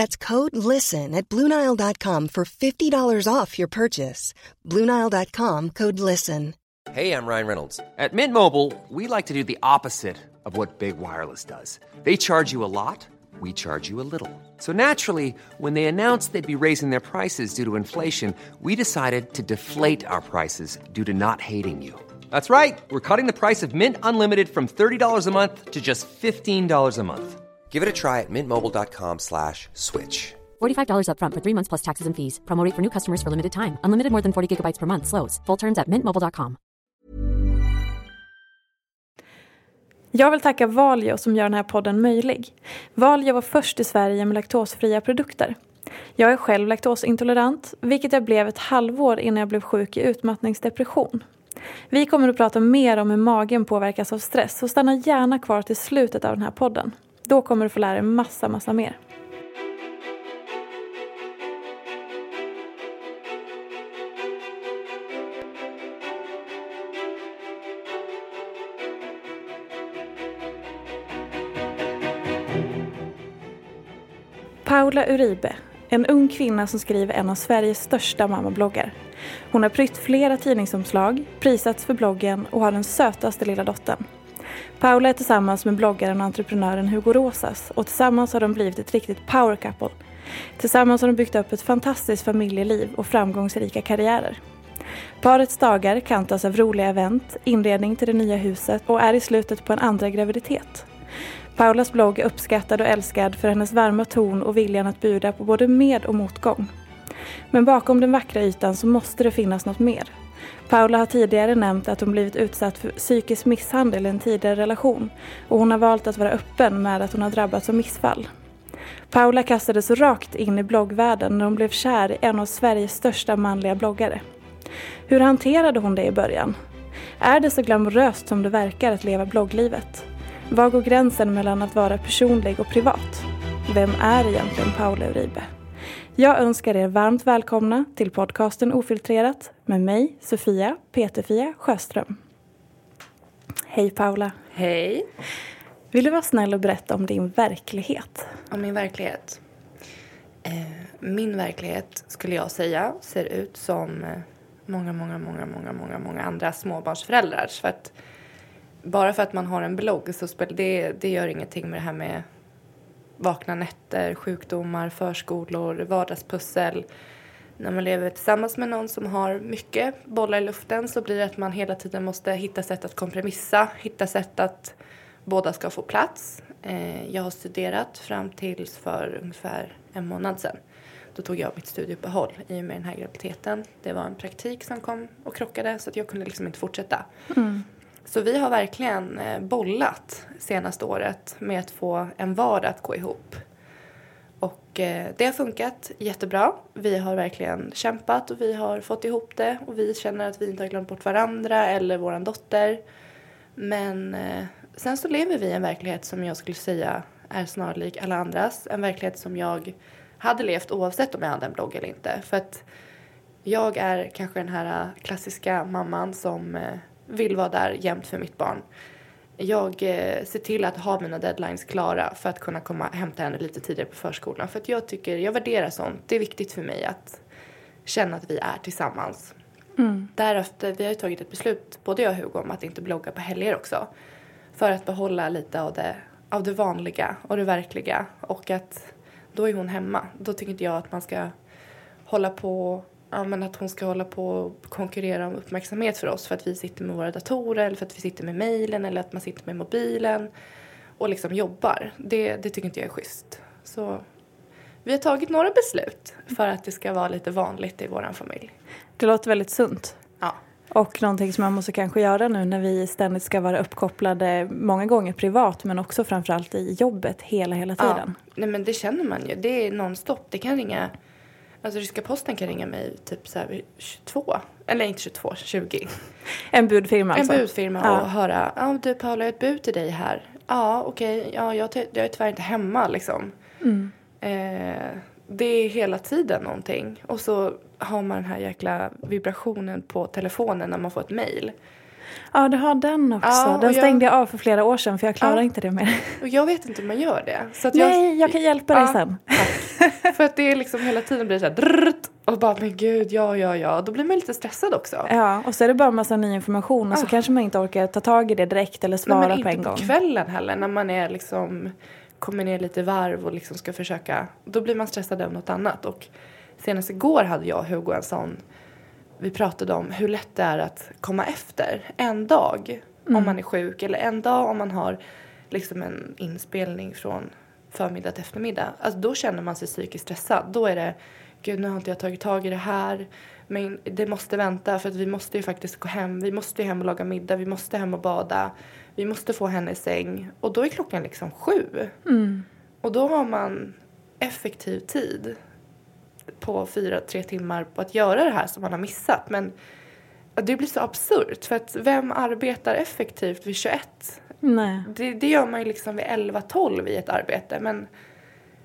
That's code LISTEN at Bluenile.com for $50 off your purchase. Bluenile.com code LISTEN. Hey, I'm Ryan Reynolds. At Mint Mobile, we like to do the opposite of what Big Wireless does. They charge you a lot, we charge you a little. So naturally, when they announced they'd be raising their prices due to inflation, we decided to deflate our prices due to not hating you. That's right. We're cutting the price of Mint Unlimited from $30 a month to just $15 a month. Give it a try at mintmobile.com slash switch. $45 upfront for three months plus taxes and fees. Promo rate for new customers for limited time. Unlimited more than 40 gigabytes per month. Slows. Full terms at mintmobile.com. Jag vill tacka Valio som gör den här podden möjlig. Valio var först i Sverige med laktosfria produkter. Jag är själv laktosintolerant, vilket jag blev ett halvår innan jag blev sjuk i utmattningsdepression. Vi kommer att prata mer om hur magen påverkas av stress, så stanna gärna kvar till slutet av den här podden. Då kommer du få lära dig massa, massa mer. Paula Uribe, en ung kvinna som skriver en av Sveriges största mammabloggar. Hon har prytt flera tidningsomslag, prisats för bloggen och har den sötaste lilla dottern. Paula är tillsammans med bloggaren och entreprenören Hugo Rosas och tillsammans har de blivit ett riktigt power couple. Tillsammans har de byggt upp ett fantastiskt familjeliv och framgångsrika karriärer. Parets dagar kantas av roliga event, inredning till det nya huset och är i slutet på en andra graviditet. Paulas blogg är uppskattad och älskad för hennes varma ton och viljan att bjuda på både med och motgång. Men bakom den vackra ytan så måste det finnas något mer. Paula har tidigare nämnt att hon blivit utsatt för psykisk misshandel i en tidigare relation och hon har valt att vara öppen med att hon har drabbats av missfall. Paula kastades rakt in i bloggvärlden när hon blev kär i en av Sveriges största manliga bloggare. Hur hanterade hon det i början? Är det så glamoröst som det verkar att leva blogglivet? Var går gränsen mellan att vara personlig och privat? Vem är egentligen Paula Uribe? Jag önskar er varmt välkomna till podcasten Ofiltrerat med mig, Sofia Peterfia Sjöström. Hej Paula. Hej. Vill du vara snäll och berätta om din verklighet? Om min verklighet? Eh, min verklighet skulle jag säga ser ut som eh, många, många, många, många, många, många andra småbarnsföräldrars. För att bara för att man har en blogg så spelar det, det gör ingenting med det här med vakna nätter, sjukdomar, förskolor, vardagspussel. När man lever tillsammans med någon som har mycket bollar i luften så blir det att man hela tiden måste hitta sätt att kompromissa, hitta sätt att båda ska få plats. Eh, jag har studerat fram tills för ungefär en månad sedan. Då tog jag mitt studieuppehåll i och med den här graviditeten. Det var en praktik som kom och krockade så att jag kunde liksom inte fortsätta. Mm. Så vi har verkligen eh, bollat senaste året med att få en vardag att gå ihop. Och eh, det har funkat jättebra. Vi har verkligen kämpat och vi har fått ihop det och vi känner att vi inte har glömt bort varandra eller vår dotter. Men eh, sen så lever vi i en verklighet som jag skulle säga är snarlik alla andras. En verklighet som jag hade levt oavsett om jag hade en blogg eller inte. För att jag är kanske den här klassiska mamman som vill vara där jämt för mitt barn. Jag eh, ser till att ha mina deadlines klara för att kunna komma hämta henne lite tidigare på förskolan. För att jag tycker, jag värderar sånt. Det är viktigt för mig att känna att vi är tillsammans. Därefter, vi har tagit ett beslut, både jag och Hugo, om att inte blogga på helger också. För att behålla lite av det, av det vanliga och det verkliga. Och att då är hon hemma. Då tycker inte jag att man ska hålla på, ja men att hon ska hålla på och konkurrera om uppmärksamhet för oss för att vi sitter med våra datorer eller för att vi sitter med mejlen eller att man sitter med mobilen och liksom jobbar. Det, det tycker inte jag är schysst. Så vi har tagit några beslut för att det ska vara lite vanligt i vår familj. Det låter väldigt sunt. Ja. Och någonting som man måste kanske göra nu när vi ständigt ska vara uppkopplade, många gånger privat men också framförallt i jobbet hela, hela tiden. Ja. Nej men det känner man ju. Det är nonstop. Det kan ringa, alltså ryska posten kan ringa mig typ så här vid 22, eller inte 22, 20. En budfirma En alltså. budfirma Ja. och höra, ja du Paula, jag har ett bud till dig här. Ja okej, ja jag, jag är tyvärr inte hemma liksom. Mm. Eh, det är hela tiden någonting. Och så har man den här jäkla vibrationen på telefonen när man får ett mail. Ja, det har den också. Ja, den jag- stängde jag av för flera år sedan för jag klarar Ja. inte det mer. Och jag vet inte hur man gör det. Så Nej, jag kan hjälpa dig Ja, sen. För att det är liksom hela tiden blir så här drrrt, och bara men gud, ja, ja, ja. Då blir man lite stressad också. Ja, och så är det bara massa ny information och så Ah. kanske man inte orkar ta tag i det direkt eller Nej, svara men på en inte gång. på kvällen heller när man är liksom kommer ner lite i varv och liksom ska försöka. Då blir man stressad av något annat. Och senast igår hade jag och Hugo en sån. Vi pratade om hur lätt det är att komma efter en dag om man är sjuk eller en dag om man har liksom en inspelning från förmiddag till eftermiddag. Alltså då känner man sig psykiskt stressad. Då är det gud nu har inte jag tagit tag i det här. Men det måste vänta för att vi måste ju faktiskt gå hem. Vi måste ju hem och laga middag. Vi måste hem och bada. Vi måste få henne i säng. Och då är klockan liksom sju. Och då har man effektiv tid på fyra, tre timmar på att göra det här som man har missat. Men det blir så absurt. För att vem arbetar effektivt vid 21? Nej. Det, det gör man ju liksom vid 11-12 i ett arbete. Men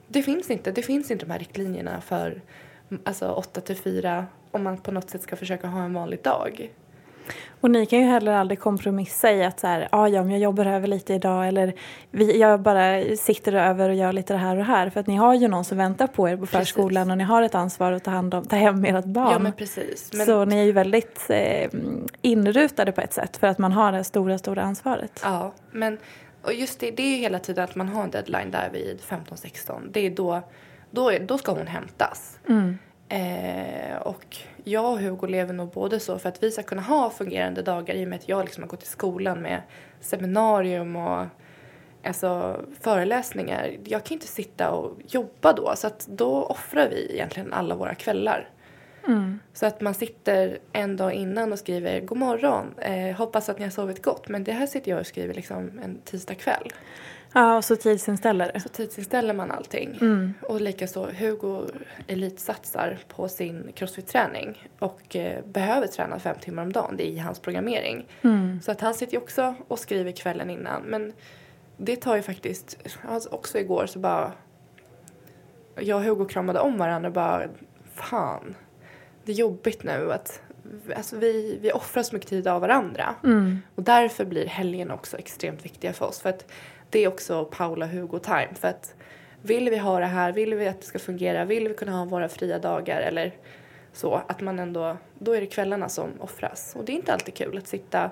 det finns inte. Det finns inte de här riktlinjerna för alltså 8 till 4 om man på något sätt ska försöka ha en vanlig dag. Och ni kan ju heller aldrig kompromissa i att så här, ah, ja, men jag jobbar över lite idag eller vi, jag bara sitter över och gör lite det här och det här. För att ni har ju någon som väntar på er på Precis. förskolan och ni har ett ansvar att ta hand om, ta hem ert barn. Ja men precis. Men, Så ni är ju väldigt eh, inrutade på ett sätt för att man har det stora, stora ansvaret. Ja, men och just det, det är ju hela tiden att man har en deadline där vid 15-16. Det är då, då, då ska hon hämtas. Eh, och jag och Hugo lever nog både så för att vi ska kunna ha fungerande dagar i och med att jag liksom har gått i skolan med seminarium och alltså, föreläsningar. Jag kan inte sitta och jobba då så att då offrar vi egentligen alla våra kvällar. Så att man sitter en dag innan och skriver god morgon, eh, hoppas att ni har sovit gott. Men det här sitter jag och skriver liksom en tisdag kväll. Ja, och så tidsinställer. Så tidsinställer man allting. Och likaså Hugo elitsatsar på sin crossfit-träning och eh, behöver träna fem timmar om dagen. Det är i hans programmering. Så att han sitter ju också och skriver kvällen innan. Men det tar ju faktiskt, alltså också igår så bara jag och Hugo kramade om varandra och bara fan, det är jobbigt nu att alltså vi, vi offrar så mycket tid av varandra. Och därför blir helgen också extremt viktiga för oss. För att det är också Paula Hugo time. För att vill vi ha det här, vill vi att det ska fungera, vill vi kunna ha våra fria dagar eller så, att man ändå, då är det kvällarna som offras. Och det är inte alltid kul att sitta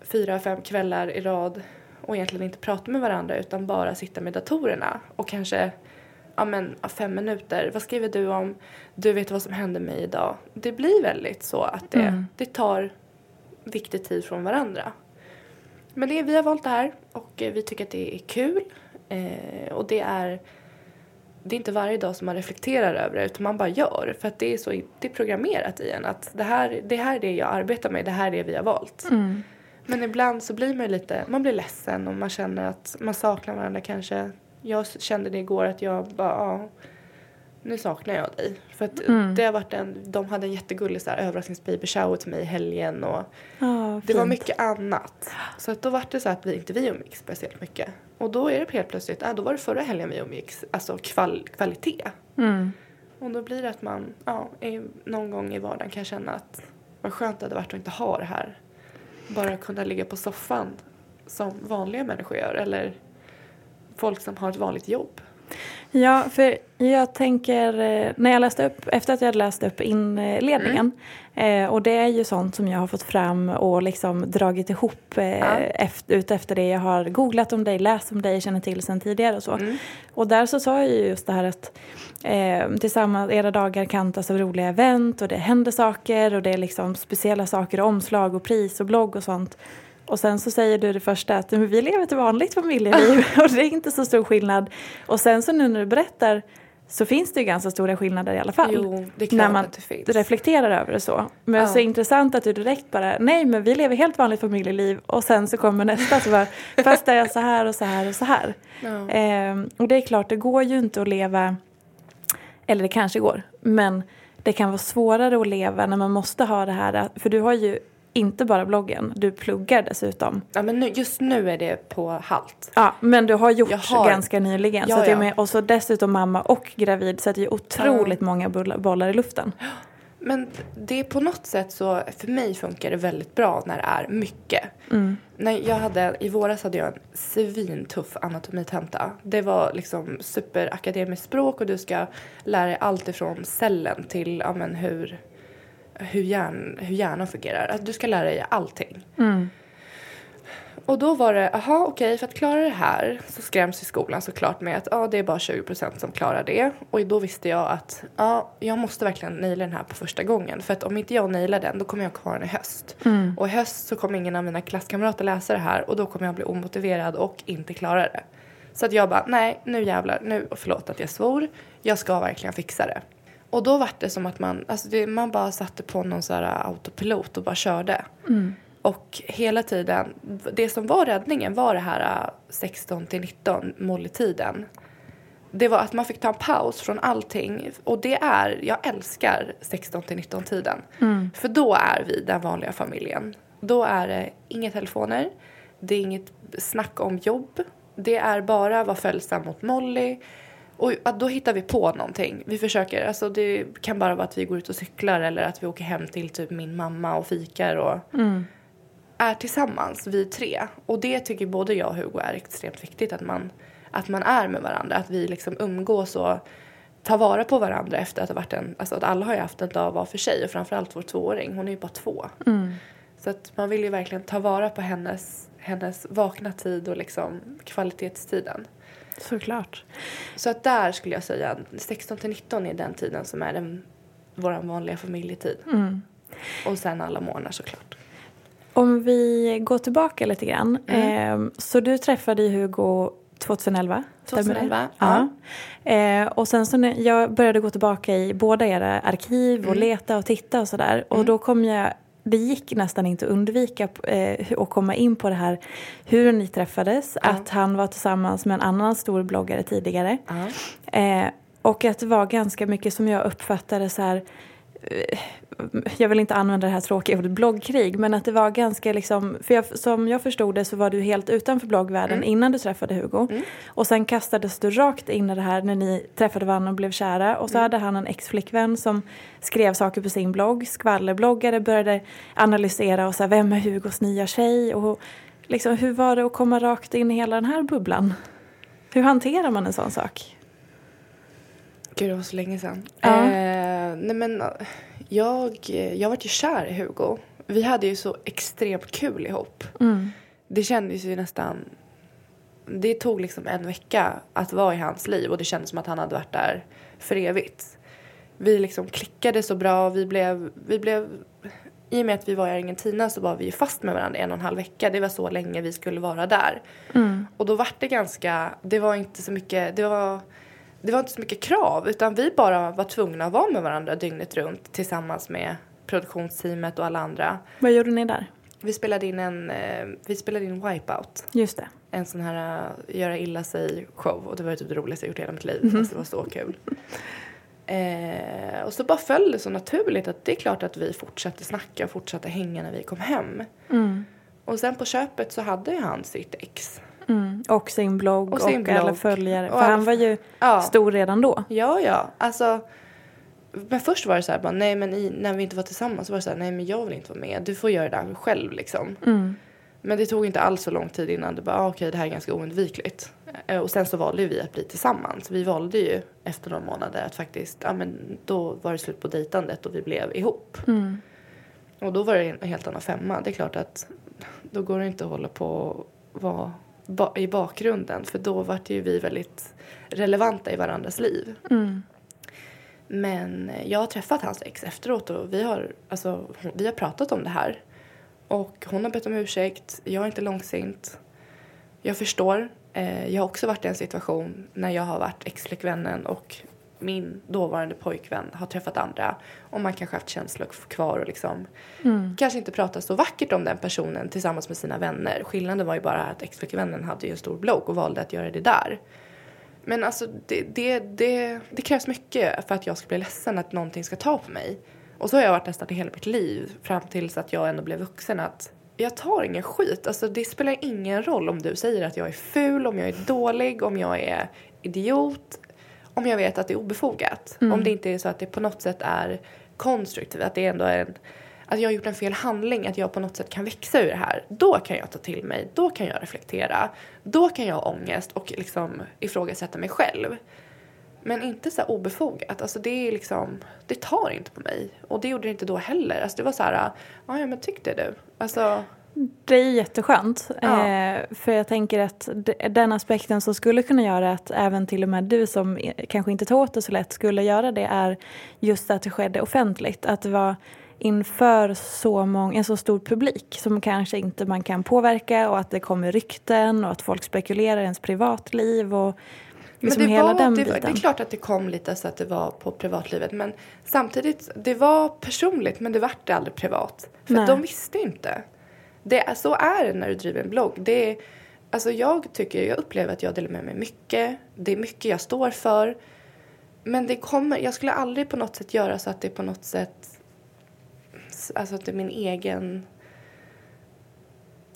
fyra, fem kvällar i rad och egentligen inte prata med varandra utan bara sitta med datorerna och kanske ja men fem minuter, vad skriver du om, du vet vad som hände mig idag. Det blir väldigt så att det, det tar viktig tid från varandra. Men det, vi har valt det här och eh, vi tycker att det är kul. Eh, och det är, det är inte varje dag som man reflekterar över det utan man bara gör. För att det är så det är programmerat i en att det här, det här är det jag arbetar med, det här är det vi har valt. Men ibland så blir man lite, man blir ledsen och man känner att man saknar varandra kanske. Jag kände det igår att jag bara, ja, nu saknar jag dig. För att det har varit en, de hade en jättegullig så här, överraskningsbaby shower till mig i helgen och Ja, det var mycket annat. Så att då var det så att vi inte vi umgicks speciellt mycket. Och då är det helt plötsligt, ah, då var det förra helgen vi umgicks, alltså kval, kvalitet. Mm. Och då blir det att man, ja, i, någon gång i vardagen kan känna att vad skönt det hade varit att inte ha det här. Bara kunna ligga på soffan som vanliga människor gör eller folk som har ett vanligt jobb. Ja, för jag tänker, eh, när jag läste upp, efter att jag hade läst upp inledningen, Mm. och det är ju sånt som jag har fått fram och liksom dragit ihop eh, Ja. efter, ut efter det jag har googlat om dig, läst om dig, känner till sen tidigare och så. Mm. Och där så sa jag ju just det här att eh, tillsammans, era dagar kantas av roliga event och det händer saker och det är liksom speciella saker, omslag och pris och blogg och sånt. Och sen så säger du det första att vi lever ett vanligt familjeliv och det är inte så stor skillnad. Och sen så nu när du berättar så finns det ju ganska stora skillnader i alla fall. Jo, det när man reflekterar över det så. Men Ja. så intressant att du direkt bara, nej men vi lever helt vanligt familjeliv och sen så kommer nästa så bara, fast är jag så här och så här och så här. Ja. Ehm, och det är klart, det går ju inte att leva, eller det kanske går, men det kan vara svårare att leva när man måste ha det här, för du har ju inte bara bloggen, du pluggar dessutom. ja, men nu, just nu är det på halt. Ja, men du har gjort har- ganska nyligen. Ja, så att ja. med, och så dessutom mamma och gravid, så att det är otroligt många bull- bollar i luften. Men det är på något sätt så, för mig funkar det väldigt bra när det är mycket. När jag hade, I våras hade jag en svintuff anatomitenta. Det var liksom superakademiskt språk och du ska lära dig allt ifrån cellen till ja, men hur, hur, hjärn, hur hjärnan fungerar. Att du ska lära dig allting. Och då var det, aha okej, för att klara det här så skräms i skolan såklart med att ja, det är bara 20% som klarar det. Och då visste jag att ja, jag måste verkligen naila den här på första gången. För att om inte jag nailar den, då kommer jag kvar den i höst. Och i höst så kommer ingen av mina klasskamrater läsa det här och då kommer jag bli omotiverad och inte klara det. Så att jag bara, nej, nu jävlar, nu, och förlåt att jag svor, jag ska verkligen fixa det. Och då var det som att man, alltså det, man bara satte på någon så här autopilot och bara körde. Och hela tiden, det som var räddningen var det här äh, 16 till 19 måltiden. Det var att man fick ta en paus från allting. Och det är, jag älskar 16 till 19 tiden. För då är vi den vanliga familjen. Då är det inga telefoner, det är inget snack om jobb. Det är bara vara följsam mot Molly. Och då hittar vi på någonting. Vi försöker, alltså det kan bara vara att vi går ut och cyklar eller att vi åker hem till typ min mamma och fikar och är tillsammans, vi tre. Och det tycker både jag och Hugo är extremt viktigt att man, att man är med varandra. Att vi liksom umgås och tar vara på varandra efter att ha varit en, alltså att alla har ju haft en dag var för sig och framförallt vår tvååring, hon är ju bara två. Så att man vill ju verkligen ta vara på hennes, hennes vakna tid och liksom kvalitetstiden. Såklart. Så att där skulle jag säga 16 till 19 är den tiden som är den, vår vanliga familjetid. Och sen alla månader såklart. Om vi går tillbaka lite grann. Eh, så du träffade Hugo 2011? stämmer det? 2011, Ja. Eh, och sen så när jag började gå tillbaka i båda era arkiv och leta och titta och sådär. Och då kom jag, det gick nästan inte att undvika eh, att komma in på det här hur ni träffades. Att han var tillsammans med en annan stor bloggare tidigare. Eh, och att det var ganska mycket som jag uppfattade så här jag vill inte använda det här tråkiga ordet bloggkrig, men att det var ganska liksom, för jag, som jag förstod det så var du helt utanför bloggvärlden innan du träffade Hugo. Och sen kastades du rakt in i det här när ni träffade varandra och blev kära. Och så hade han en ex-flickvän som skrev saker på sin blogg, skvallerbloggare började analysera och så här, vem är Hugos nya tjej? Och liksom, hur var det att komma rakt in i hela den här bubblan? Hur hanterar man en sån sak? Gud, det var så länge sedan. Ja. Eh, nej men, eh, jag, jag var ju kär i Hugo. Vi hade ju så extremt kul ihop. Det kändes ju nästan... Det tog liksom en vecka att vara i hans liv och det kändes som att han hade varit där för evigt. Vi liksom klickade så bra. Vi blev, vi blev... I och med att vi var i Argentina så var vi ju fast med varandra en och en halv vecka. Det var så länge vi skulle vara där. Och då var det ganska... Det var inte så mycket... Det var, det var inte så mycket krav utan vi bara var tvungna att vara med varandra dygnet runt tillsammans med produktionsteamet och alla andra. Vad gjorde ni där? Vi spelade in en, eh, vi spelade in Wipeout. Just det. En sån här uh, göra illa sig show och det var typ det roligaste jag gjort i hela mitt liv. Fast det var så kul. Eh, och så bara föll det så naturligt att det är klart att vi fortsatte snacka och fortsatte hänga när vi kom hem. Och sen på köpet så hade ju han sitt ex. Mm. Och sin blogg och, Och sin alla blogg. följare. Och För alla- han var ju Ja. stor redan då. Ja, ja. Alltså, men först var det så här, bara, nej men i, när vi inte var tillsammans så var det så här, nej men jag vill inte vara med. Du får göra det där själv liksom. Men det tog inte alls så lång tid innan det bara, ah, okej okay, det här är ganska oundvikligt. Eh, och sen så valde vi att bli tillsammans. Vi valde ju efter några månader att faktiskt, ja men då var det slut på dejtandet och vi blev ihop. Mm. Och då var det en helt annan femma. Det är klart att då går det inte att hålla på och vara i bakgrunden för då var ju vi väldigt relevanta i varandras liv. Mm. Men jag har träffat hans ex efteråt och vi har, alltså, vi har pratat om det här. Och hon har bett om ursäkt, jag är inte långsint. Jag förstår. Eh, jag har också varit i en situation när jag har varit exflickvännen och min dåvarande pojkvän har träffat andra och man kanske haft känslor kvar och liksom mm. kanske inte pratat så vackert om den personen tillsammans med sina vänner. Skillnaden var ju bara att exflickvännen hade ju en stor blogg och valde att göra det där. Men alltså det, det, det, det krävs mycket för att jag ska bli ledsen att någonting ska ta på mig. Och så har jag varit nästan i hela mitt liv fram tills att jag ändå blev vuxen att jag tar ingen skit. Alltså det spelar ingen roll om du säger att jag är ful, om jag är dålig, om jag är idiot. Om jag vet att det är obefogat. Mm. Om det inte är så att det på något sätt är konstruktivt, att det ändå är en, att jag har gjort en fel handling, att jag på något sätt kan växa ur det här. Då kan jag ta till mig, då kan jag reflektera. Då kan jag ha ångest och liksom ifrågasätta mig själv. Men inte så obefogat. Alltså det är liksom, det tar inte på mig. Och det gjorde det inte då heller. Alltså det var så här, ja men tyckte du? Alltså... Det är jätteskönt. Ja. Eh, för jag tänker att den aspekten som skulle kunna göra att även till och med du som kanske inte tar åt det så lätt skulle göra det är just att det skedde offentligt. Att det var inför så många, en så stor publik som kanske inte man kan påverka och att det kommer rykten och att folk spekulerar i ens privatliv och liksom men det var, det, biten. det är klart att det kom lite så att det var på privatlivet men samtidigt, det var personligt men det vart det aldrig privat. För de visste inte. Det, så är det när du driver en blogg. Det är, alltså jag tycker, jag upplever att jag delar med mig mycket. Det är mycket jag står för. Men det kommer, jag skulle aldrig på något sätt göra så att det på något sätt, alltså att det är min egen,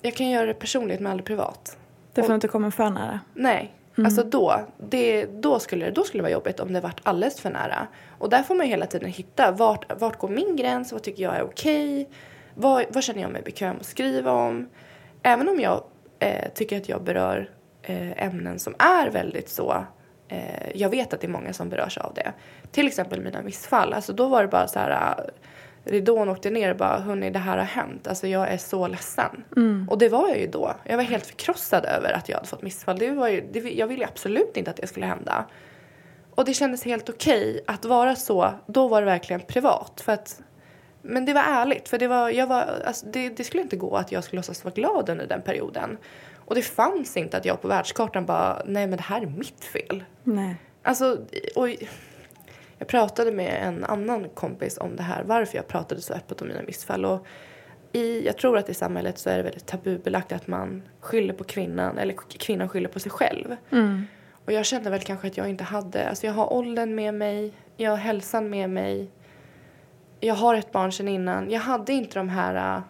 jag kan göra det personligt men aldrig privat. Det får inte komma för nära. Nej, alltså då, det, då, skulle, då skulle det vara jobbigt om det vart alldeles för nära. Och där får man ju hela tiden hitta vart, vart går min gräns, vad tycker jag är okej, vad, vad känner jag mig bekväm att skriva om. Även om jag eh, tycker att jag berör eh, ämnen som är väldigt så, eh, jag vet att det är många som berörs av det. Till exempel mina missfall, alltså då var det bara så här eh, Ridån åkte ner och bara, hörni det här har hänt. Alltså jag är så ledsen. Och det var jag ju då. Jag var helt förkrossad över att jag hade fått missfall. Det var ju, det, jag ville absolut inte att det skulle hända. Och det kändes helt okej att vara så. Då var det verkligen privat. För att, men det var ärligt. För det, var, jag var, alltså det, det skulle inte gå att jag skulle låtsas vara glad under den perioden. Och det fanns inte att jag på världskartan bara, nej men det här är mitt fel. Nej. Alltså, och jag pratade med en annan kompis om det här, varför jag pratade så öppet om mina missfall. Och i, jag tror att i samhället så är det väldigt tabubelagt att man skyller på kvinnan, eller kvinnan skyller på sig själv. Mm. Och jag kände väl kanske att jag inte hade, alltså jag har åldern med mig, jag har hälsan med mig. Jag har ett barn sedan innan. Jag hade inte de här äh,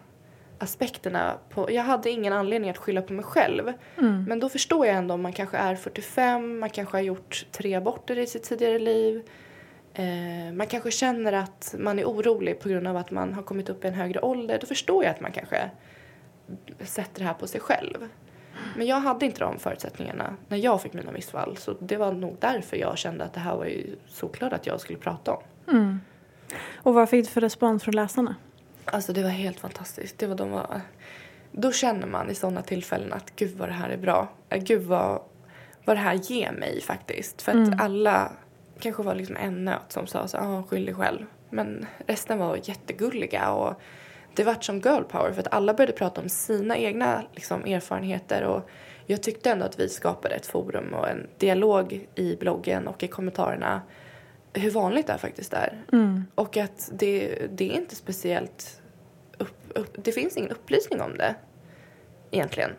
aspekterna. På, jag hade ingen anledning att skylla på mig själv. Mm. Men då förstår jag ändå om man kanske är 45, man kanske har gjort tre aborter i sitt tidigare liv. Eh, man kanske känner att man är orolig på grund av att man har kommit upp i en högre ålder. Då förstår jag att man kanske sätter det här på sig själv. Men jag hade inte de förutsättningarna när jag fick mina missfall. Så det var nog därför jag kände att det här var ju såklart att jag skulle prata om. Mm. Och vad fick du för respons från läsarna? Alltså det var helt fantastiskt. Det var, de var, då känner man i sådana tillfällen att gud vad det här är bra. Äh, Gud vad, vad det här ger mig faktiskt. För att Mm. alla, kanske var liksom en nöt som sa så ah, skyll dig själv. Men resten var jättegulliga och det vart som girl power för att alla började prata om sina egna liksom, erfarenheter och jag tyckte ändå att vi skapade ett forum och en dialog i bloggen och i kommentarerna hur vanligt det faktiskt är. Mm. Och att det, det är inte speciellt... Upp, upp, det finns ingen upplysning om det egentligen.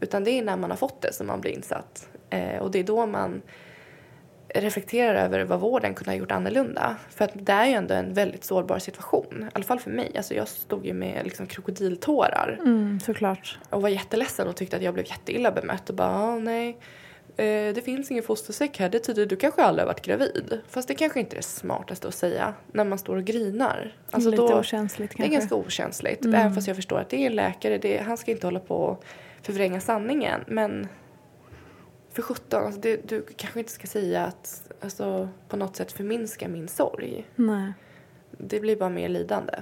Utan det är när man har fått det som man blir insatt. Eh, och det är då man reflekterar över vad vården kunde ha gjort annorlunda. För att det är ju ändå en väldigt sårbar situation. I alla fall för mig. Alltså jag stod ju med liksom krokodiltårar Mm, såklart. och var jätteledsen och tyckte att jag blev jätteilla bemött och bara ah, nej. Eh, det finns ingen fostersäck här, det tyder du kanske aldrig har varit gravid. Fast det kanske inte är det smartaste att säga när man står och grinar. Lite okänsligt Det är kanske. ganska okänsligt. Även fast jag förstår att det är en läkare, det, han ska inte hålla på och förvränga sanningen. Men för sjutton, alltså det, du kanske inte ska säga att alltså, på något sätt förminska min sorg. Nej. Det blir bara mer lidande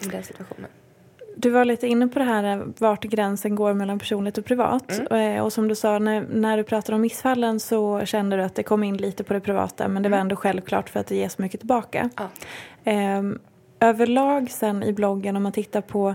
i den situationen. Du var lite inne på det här eh, vart gränsen går mellan personligt och privat. Eh, Och som du sa, när, när du pratade om missfallen så kände du att det kom in lite på det privata men det var ändå självklart för att det ger så mycket tillbaka. Ja. Ehm, överlag sen i bloggen om man tittar på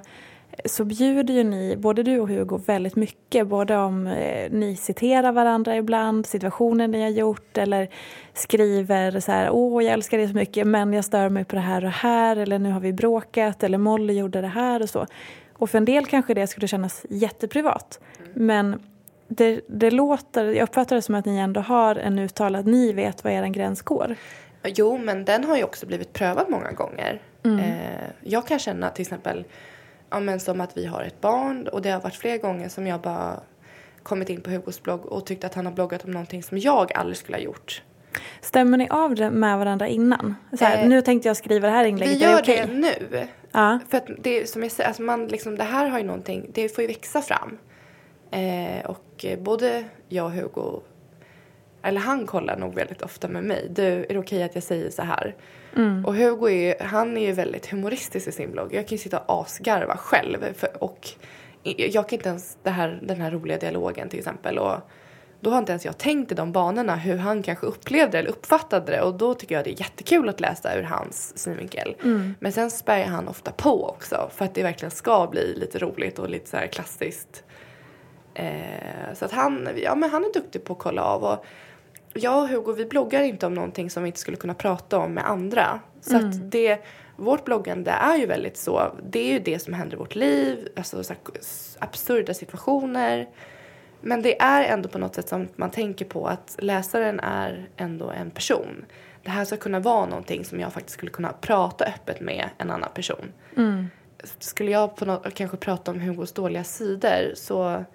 så bjuder ju ni, både du och Hugo, väldigt mycket. Både om eh, ni citerar varandra ibland, situationer ni har gjort eller skriver så här, åh jag älskar dig så mycket men jag stör mig på det här och här eller nu har vi bråkat eller Molly gjorde det här och så. Och för en del kanske det skulle kännas jätteprivat. Men det, det låter, jag uppfattar det som att ni ändå har en uttalad, ni vet var er gräns går. Jo, men den har ju också blivit prövad många gånger. Eh, jag kan känna till exempel ja, men som att vi har ett barn och det har varit flera gånger som jag bara kommit in på Hugos blogg och tyckt att han har bloggat om någonting som jag aldrig skulle ha gjort. Stämmer ni av det med varandra innan? Så här, Eh, nu tänkte jag skriva det här inlägget, Vi är det gör okej? det nu. Ja. För att det som jag säger, alltså man liksom, det här har ju någonting, det får ju växa fram. Eh, och både jag och Hugo, eller han kollar nog väldigt ofta med mig. Du, är det okej att jag säger så här? Och Hugo är, han är ju väldigt humoristisk i sin blogg. Jag kan ju sitta och asgarva själv. För, och jag kan inte ens, det här, den här roliga dialogen till exempel. Och då har inte ens jag tänkt i de banorna hur han kanske upplevde det eller uppfattade det. Och då tycker jag det är jättekul att läsa ur hans synvinkel. Men sen spär han ofta på också för att det verkligen ska bli lite roligt och lite så här klassiskt. Eh, så att han, ja, men han är duktig på att kolla av. Och jag och Hugo vi bloggar inte om någonting som vi inte skulle kunna prata om med andra. Så att det, vårt bloggande är ju väldigt så, det är ju det som händer i vårt liv, alltså så absurda situationer. Men det är ändå på något sätt som man tänker på att läsaren är ändå en person. Det här ska kunna vara någonting som jag faktiskt skulle kunna prata öppet med en annan person. Skulle jag på något, kanske prata om Hugos dåliga sidor så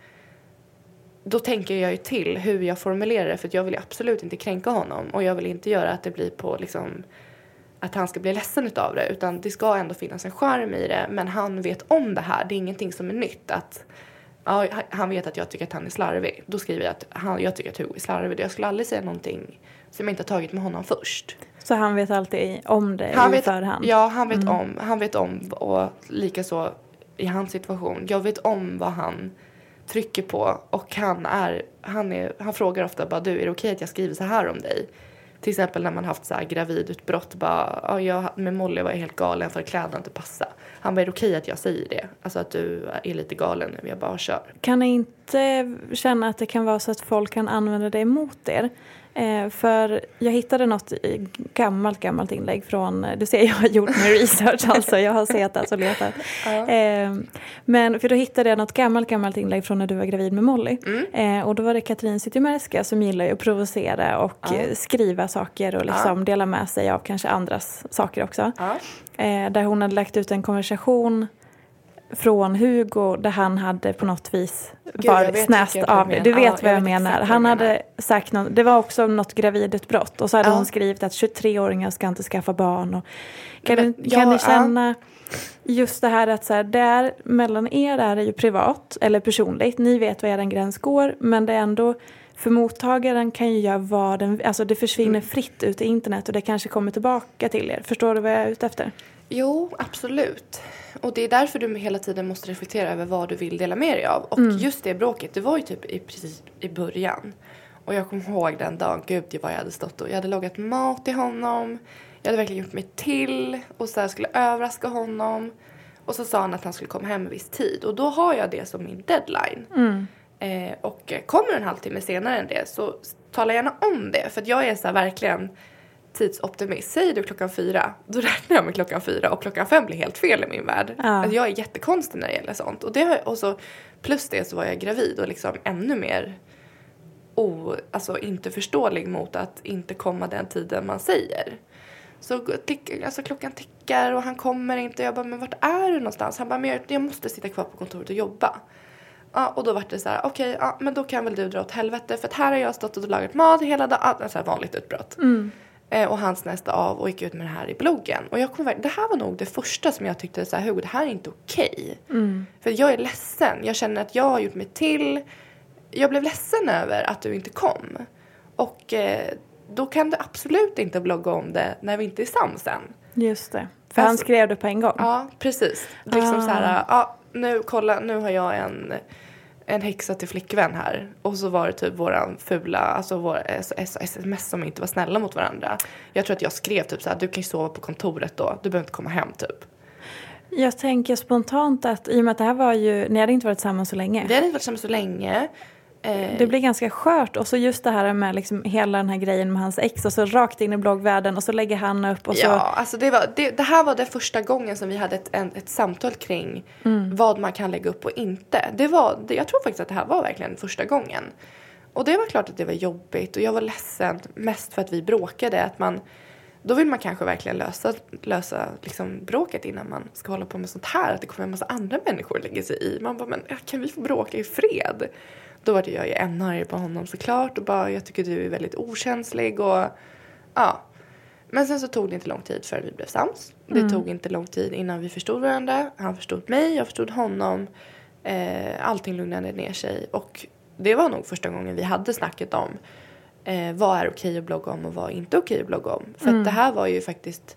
då tänker jag ju till hur jag formulerar det för jag vill ju absolut inte kränka honom och jag vill inte göra att det blir på liksom att han ska bli ledsen utav det utan det ska ändå finnas en charm i det men han vet om det här, det är ingenting som är nytt att ja, han vet att jag tycker att han är slarvig. Då skriver jag att han, jag tycker att Hugo är slarvig. Jag skulle aldrig säga någonting som jag inte har tagit med honom först. Så han vet alltid om det Han i vet, förhand? ja, han vet om. Han vet om och likaså i hans situation. Jag vet om vad han trycker på och han är, han är, han frågar ofta bara du är det okej att jag skriver så här om dig? Till exempel när man haft så här gravidutbrott bara, ja, jag, med Molly var jag helt galen för att kläderna inte passade. Han bara, är det okej att jag säger det? Alltså att du är lite galen nu, jag bara kör. Kan ni inte känna att det kan vara så att folk kan använda det emot er? Eh, för jag hittade något gammalt, gammalt inlägg från, du ser jag har gjort min research alltså, jag har sett alltså letat. Eh, men för då hittade jag något gammalt, gammalt inlägg från när du var gravid med Molly. Eh, och då var det Katrin Zytomierska som gillar att provocera och eh, skriva saker och liksom dela med sig av kanske andras saker också. Ja. Eh, där hon hade lagt ut en konversation från Hugo där han hade på något vis jag varit snäst jag av det. Du Ja, vet vad jag jag menar. Han du hade sagt något, det var också något gravidutbrott och så hade Ja. hon skrivit att 23-åringar ska inte skaffa barn. Och kan Men, du, kan ja, ni ja. känna just det här att så här, det är, mellan er är det ju privat eller personligt. Ni vet var er gräns går men det är ändå för mottagaren kan ju göra vad den Alltså det försvinner Mm. fritt ut i internet och det kanske kommer tillbaka till er. Förstår du vad jag är ute efter? Jo, absolut. Och det är därför du hela tiden måste reflektera över vad du vill dela med dig av. Och just det bråket, det var ju typ i, precis i början. Och jag kommer ihåg den dagen, gud vad jag hade stått och jag hade lagat mat till honom. Jag hade verkligen gjort mig till och så här skulle överraska honom. Och så sa han att han skulle komma hem en viss tid och då har jag det som min deadline. Eh, och kommer en halvtimme senare än det så tala gärna om det. För jag är så verkligen tidsoptimist. Säger du klockan fyra, då räknar jag med klockan fyra och klockan fem blir helt fel i min värld. Ja. Alltså jag är jättekonstig när det gäller sånt. Och, det och så, plus det så var jag gravid och liksom ännu mer o, alltså inte förståelig mot att inte komma den tiden man säger. Så tick, alltså klockan tickar och han kommer inte. Jag bara, men vart är du någonstans? Han bara, men jag, jag måste sitta kvar på kontoret och jobba. Ja, och då var det så här, okej, ja, men då kan väl du dra åt helvete för att här har jag stått och lagat mat hela dagen. Så här vanligt utbrott. Eh, och han snäste av och gick ut med det här i bloggen. Och jag kommer, det här var nog det första som jag tyckte så här, Hugo, det här är inte okej. För jag är ledsen. Jag känner att jag har gjort mig till. Jag blev ledsen över att du inte kom. Och eh, då kan du absolut inte blogga om det när vi inte är sams än. Just det. För han Fast- skrev det på en gång? Ja, precis. Liksom Ah. så här, ja, nu kolla, nu har jag en, en häxa till flickvän här. Och så var det typ våran fula, alltså våra sms som inte var snälla mot varandra. Jag tror att jag skrev typ så här, du kan ju sova på kontoret då, du behöver inte komma hem typ. Jag tänker spontant att i och med att det här var ju, ni hade inte varit tillsammans så länge. Vi hade inte varit tillsammans så länge. Eh, Det blir ganska skört och så just det här med liksom hela den här grejen med hans ex och så rakt in i bloggvärlden och så lägger han upp och så... Ja, alltså det, var, det, det här var det första gången som vi hade ett, en, ett samtal kring vad man kan lägga upp och inte. Det var, det, jag tror faktiskt att det här var verkligen första gången. Och det var klart att det var jobbigt och jag var ledsen mest för att vi bråkade. Att man, då vill man kanske verkligen lösa, lösa liksom bråket innan man ska hålla på med sånt här. Att det kommer en massa andra människor lägga sig i. Man bara, men kan vi få bråka i fred? Då var jag ju ännu argare på honom såklart och bara, jag tycker du är väldigt okänslig och ja. Men sen så tog det inte lång tid förrän vi blev sams. Det tog inte lång tid innan vi förstod varandra. Han förstod mig, jag förstod honom. Eh, allting lugnade ner sig. Och det var nog första gången vi hade snacket om eh, vad är okej att blogga om och vad är inte okej att blogga om. För att det här var ju faktiskt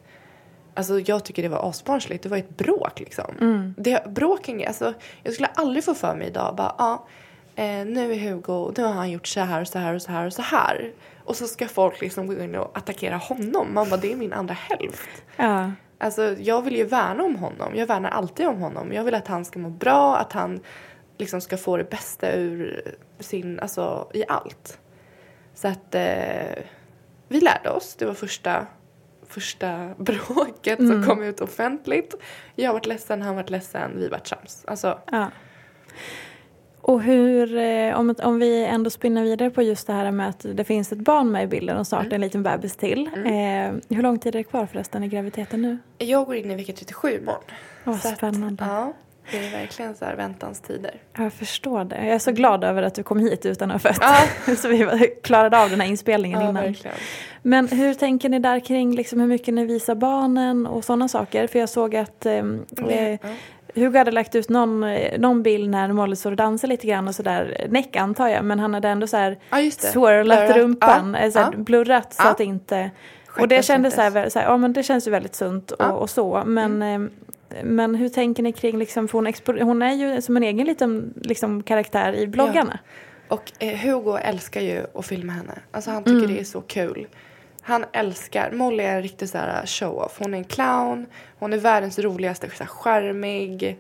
Alltså jag tycker det var asbarnsligt. Det var ett bråk liksom. Det, bråken, alltså, jag skulle aldrig få för mig idag bara, ja, eh, nu är Hugo, nu har han gjort så här och så här och så här och så här. Och så ska folk liksom gå in och attackera honom. Man bara, det är min andra hälft. Ja. Alltså jag vill ju värna om honom. Jag värnar alltid om honom. Jag vill att han ska må bra, att han liksom ska få det bästa ur sin, alltså i allt. Så att eh, vi lärde oss. Det var första, första bråket som kom ut offentligt. Jag varit ledsen, han varit ledsen, vi vart sams. Alltså, Ja. Och hur, eh, om, om vi ändå spinner vidare på just det här med att det finns ett barn med i bilden och snart en liten bebis till. Eh, hur lång tid är det kvar förresten i graviditeten nu? jag går in i vecka 37 imorgon. Så att, spännande. ja, det är verkligen så här väntanstider. Jag förstår det. Jag är så glad över att du kom hit utan att ha fött. Ja. så vi klarade av den här inspelningen Ja, innan. verkligen. Men hur tänker ni där kring liksom hur mycket ni visar barnen och sådana saker? För jag såg att ehm, eh, Ja. Hugo hade lagt ut någon, någon bild när Molly står och dansar lite grann och sådär, näck antar jag, men han hade ändå så här Ja, det. swirlat Blurrat. rumpan, Ja, eh, så här, ja. blurrat så Ja. att inte... Och det kändes så här, så ja men det känns ju väldigt sunt och, Ja. Mm. och så, men eh, men hur tänker ni kring, liksom, för hon, expo- hon är ju som en egen liten liksom, karaktär i bloggarna. Och eh, Hugo älskar ju att filma henne. Alltså han tycker Mm. det är så kul. Han älskar, Molly är en riktig så här show-off. Hon är en clown, hon är världens roligaste, så här charmig.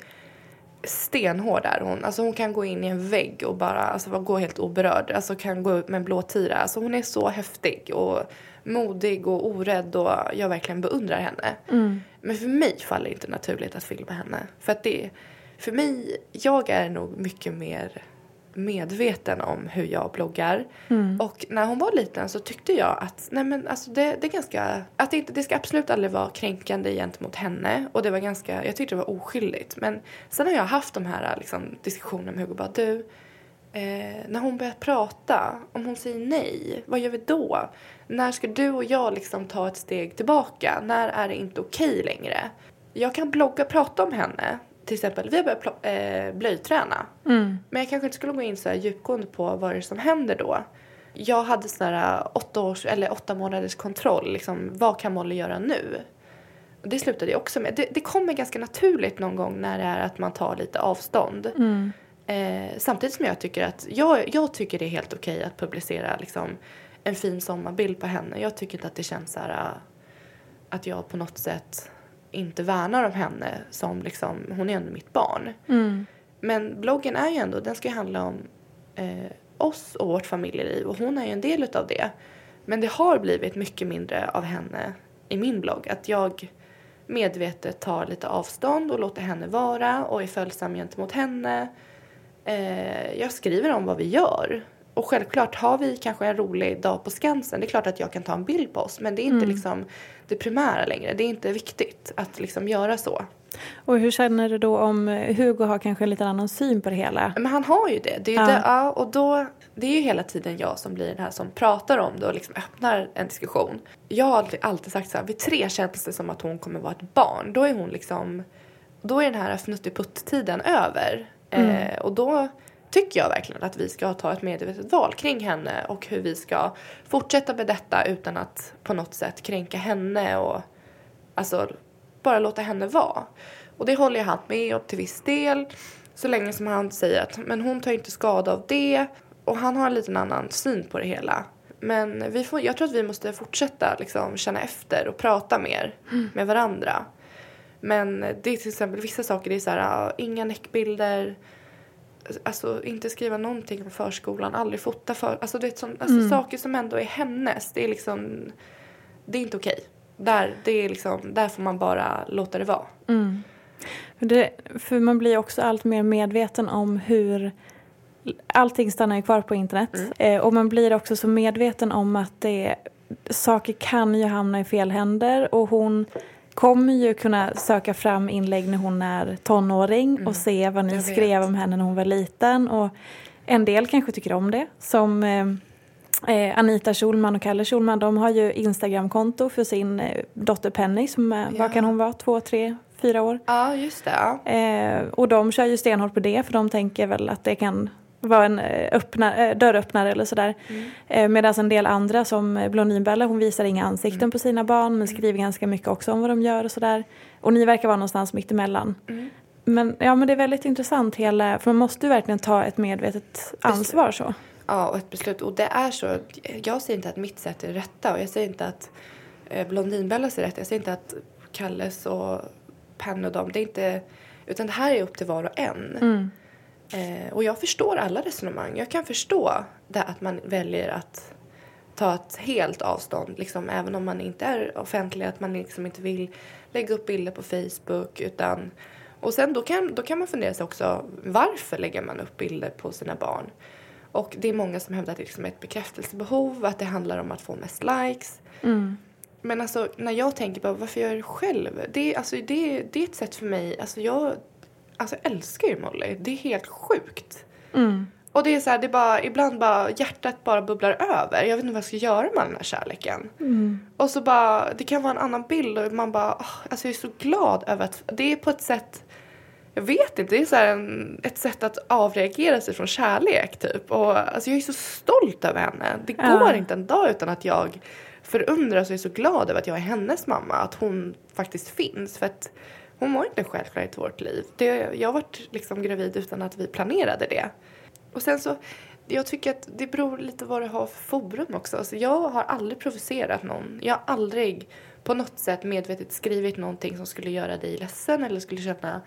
Stenhård är hon. Alltså hon kan gå in i en vägg och bara alltså, gå helt oberörd. Alltså kan gå ut med en blå tira. Alltså hon är så häftig och modig och orädd och jag verkligen beundrar henne. Men för mig faller det inte naturligt att filma henne. För att det, för mig, jag är nog mycket mer medveten om hur jag bloggar. Och när hon var liten så tyckte jag att nej men alltså det, det är ganska, att det, inte, det ska absolut aldrig vara kränkande gentemot henne. Och det var ganska, jag tyckte det var oskyldigt. Men sen har jag haft de här liksom, diskussionerna med Hugo. Bara, du, eh, när hon börjar prata, om hon säger nej, vad gör vi då? När ska du och jag liksom ta ett steg tillbaka? När är det inte okej längre? Jag kan blogga, prata om henne. Till exempel, vi har börjat eh, blöjträna. Men jag kanske inte skulle gå in så här djupgående på vad det är som händer då. Jag hade sån här åtta, års, eller åtta månaders kontroll. Liksom, vad kan Molly göra nu? Och det slutade jag också med. Det, det kommer ganska naturligt någon gång när det är att man tar lite avstånd. Eh, samtidigt som jag tycker att jag, jag tycker det är helt okej att publicera liksom, en fin sommarbild på henne. Jag tycker inte att det känns så här äh, att jag på något sätt inte värnar om henne som liksom, hon är ändå mitt barn. Men bloggen är ju ändå, den ska ju handla om eh, oss och vårt familjeliv och hon är ju en del utav det. Men det har blivit mycket mindre av henne i min blogg. Att jag medvetet tar lite avstånd och låter henne vara och är följsam gentemot henne. Eh, jag skriver om vad vi gör Och självklart, har vi kanske en rolig dag på Skansen, det är klart att jag kan ta en bild på oss. Men det är inte liksom det primära längre. Det är inte viktigt att liksom göra så. Och hur känner du då om Hugo har kanske en lite annan syn på det hela? Men han har ju det. det, är ju Ja. det ja, och då, det är ju hela tiden jag som blir den här som pratar om det och liksom öppnar en diskussion. Jag har alltid, sagt så här, vid tre känns det som att hon kommer vara ett barn. Då är hon liksom, då är den här fnuttiputt-tiden över. Eh, och då tycker jag verkligen att vi ska ta ett medvetet val kring henne och hur vi ska fortsätta med detta utan att på något sätt kränka henne och alltså bara låta henne vara. Och det håller jag han med om till viss del. Så länge som han säger att men hon tar inte skada av det. Och han har en liten annan syn på det hela. Men vi får, jag tror att vi måste fortsätta liksom, känna efter och prata mer med varandra. Men det är till exempel vissa saker, det är så här, inga näckbilder. Alltså inte skriva någonting om förskolan, aldrig fota för, alltså det är sån, alltså, saker som ändå är hennes. Det är liksom, det är inte okej. Där, det är liksom, där får man bara låta det vara. För, det, för man blir också allt mer medveten om hur allting stannar ju kvar på internet. Eh, och man blir också så medveten om att det, saker kan ju hamna i fel händer och hon kommer ju kunna söka fram inlägg när hon är tonåring och se vad ni skrev om henne när hon var liten. Och en del kanske tycker om det. Som eh, eh, Anita Schulman och Kalle Schulman, de har ju Instagramkonto för sin eh, dotter Penny som vad Ja. kan hon vara, två, tre, fyra år. Ja, just det. Ja. Eh, och de kör ju stenhårt på det för de tänker väl att det kan vara en eh, öppna, eh, dörröppnare eller sådär. Eh, Medan en del andra som Blondinbella hon visar inga ansikten på sina barn men skriver ganska mycket också om vad de gör och sådär. Och ni verkar vara någonstans mitt emellan. Men, ja, men det är väldigt intressant hela, för man måste ju verkligen ta ett medvetet ansvar så. Ja, och ett beslut. Och det är så. Jag säger inte att mitt sätt är rätta och jag säger inte att Blondinbellas är rätt. Jag säger inte att Kalles och Penny och dem, det är inte... Utan det här är upp till var och en. Eh, och jag förstår alla resonemang. Jag kan förstå det att man väljer att ta ett helt avstånd, liksom, även om man inte är offentlig, att man liksom inte vill lägga upp bilder på Facebook. Utan, och sen då kan, då kan man fundera sig också, varför lägger man upp bilder på sina barn? Och det är många som hävdar att det liksom är ett bekräftelsebehov, att det handlar om att få mest likes. Men alltså när jag tänker på varför jag gör det själv, det, är- alltså, det, det är ett sätt för mig, alltså jag alltså, jag älskar ju Molly, det är helt sjukt. Och det är så här, det är bara, ibland bara hjärtat bara bubblar över. Jag vet inte vad jag ska göra med den här kärleken. Och så bara, det kan vara en annan bild och man bara, åh, alltså jag är så glad över att, det är på ett sätt, jag vet inte, det är så en, ett sätt att avreagera sig från kärlek typ. Och alltså jag är så stolt över henne. Det går inte en dag utan att jag förundras och är så glad över att jag är hennes mamma. Att hon faktiskt finns. För att hon var inte en självklarhet i vårt liv. Det, jag var liksom gravid utan att vi planerade det. Och sen så, jag tycker att det beror lite vad du har för forum också. Alltså jag har aldrig provocerat någon. Jag har aldrig på något sätt medvetet skrivit någonting som skulle göra dig ledsen eller skulle känna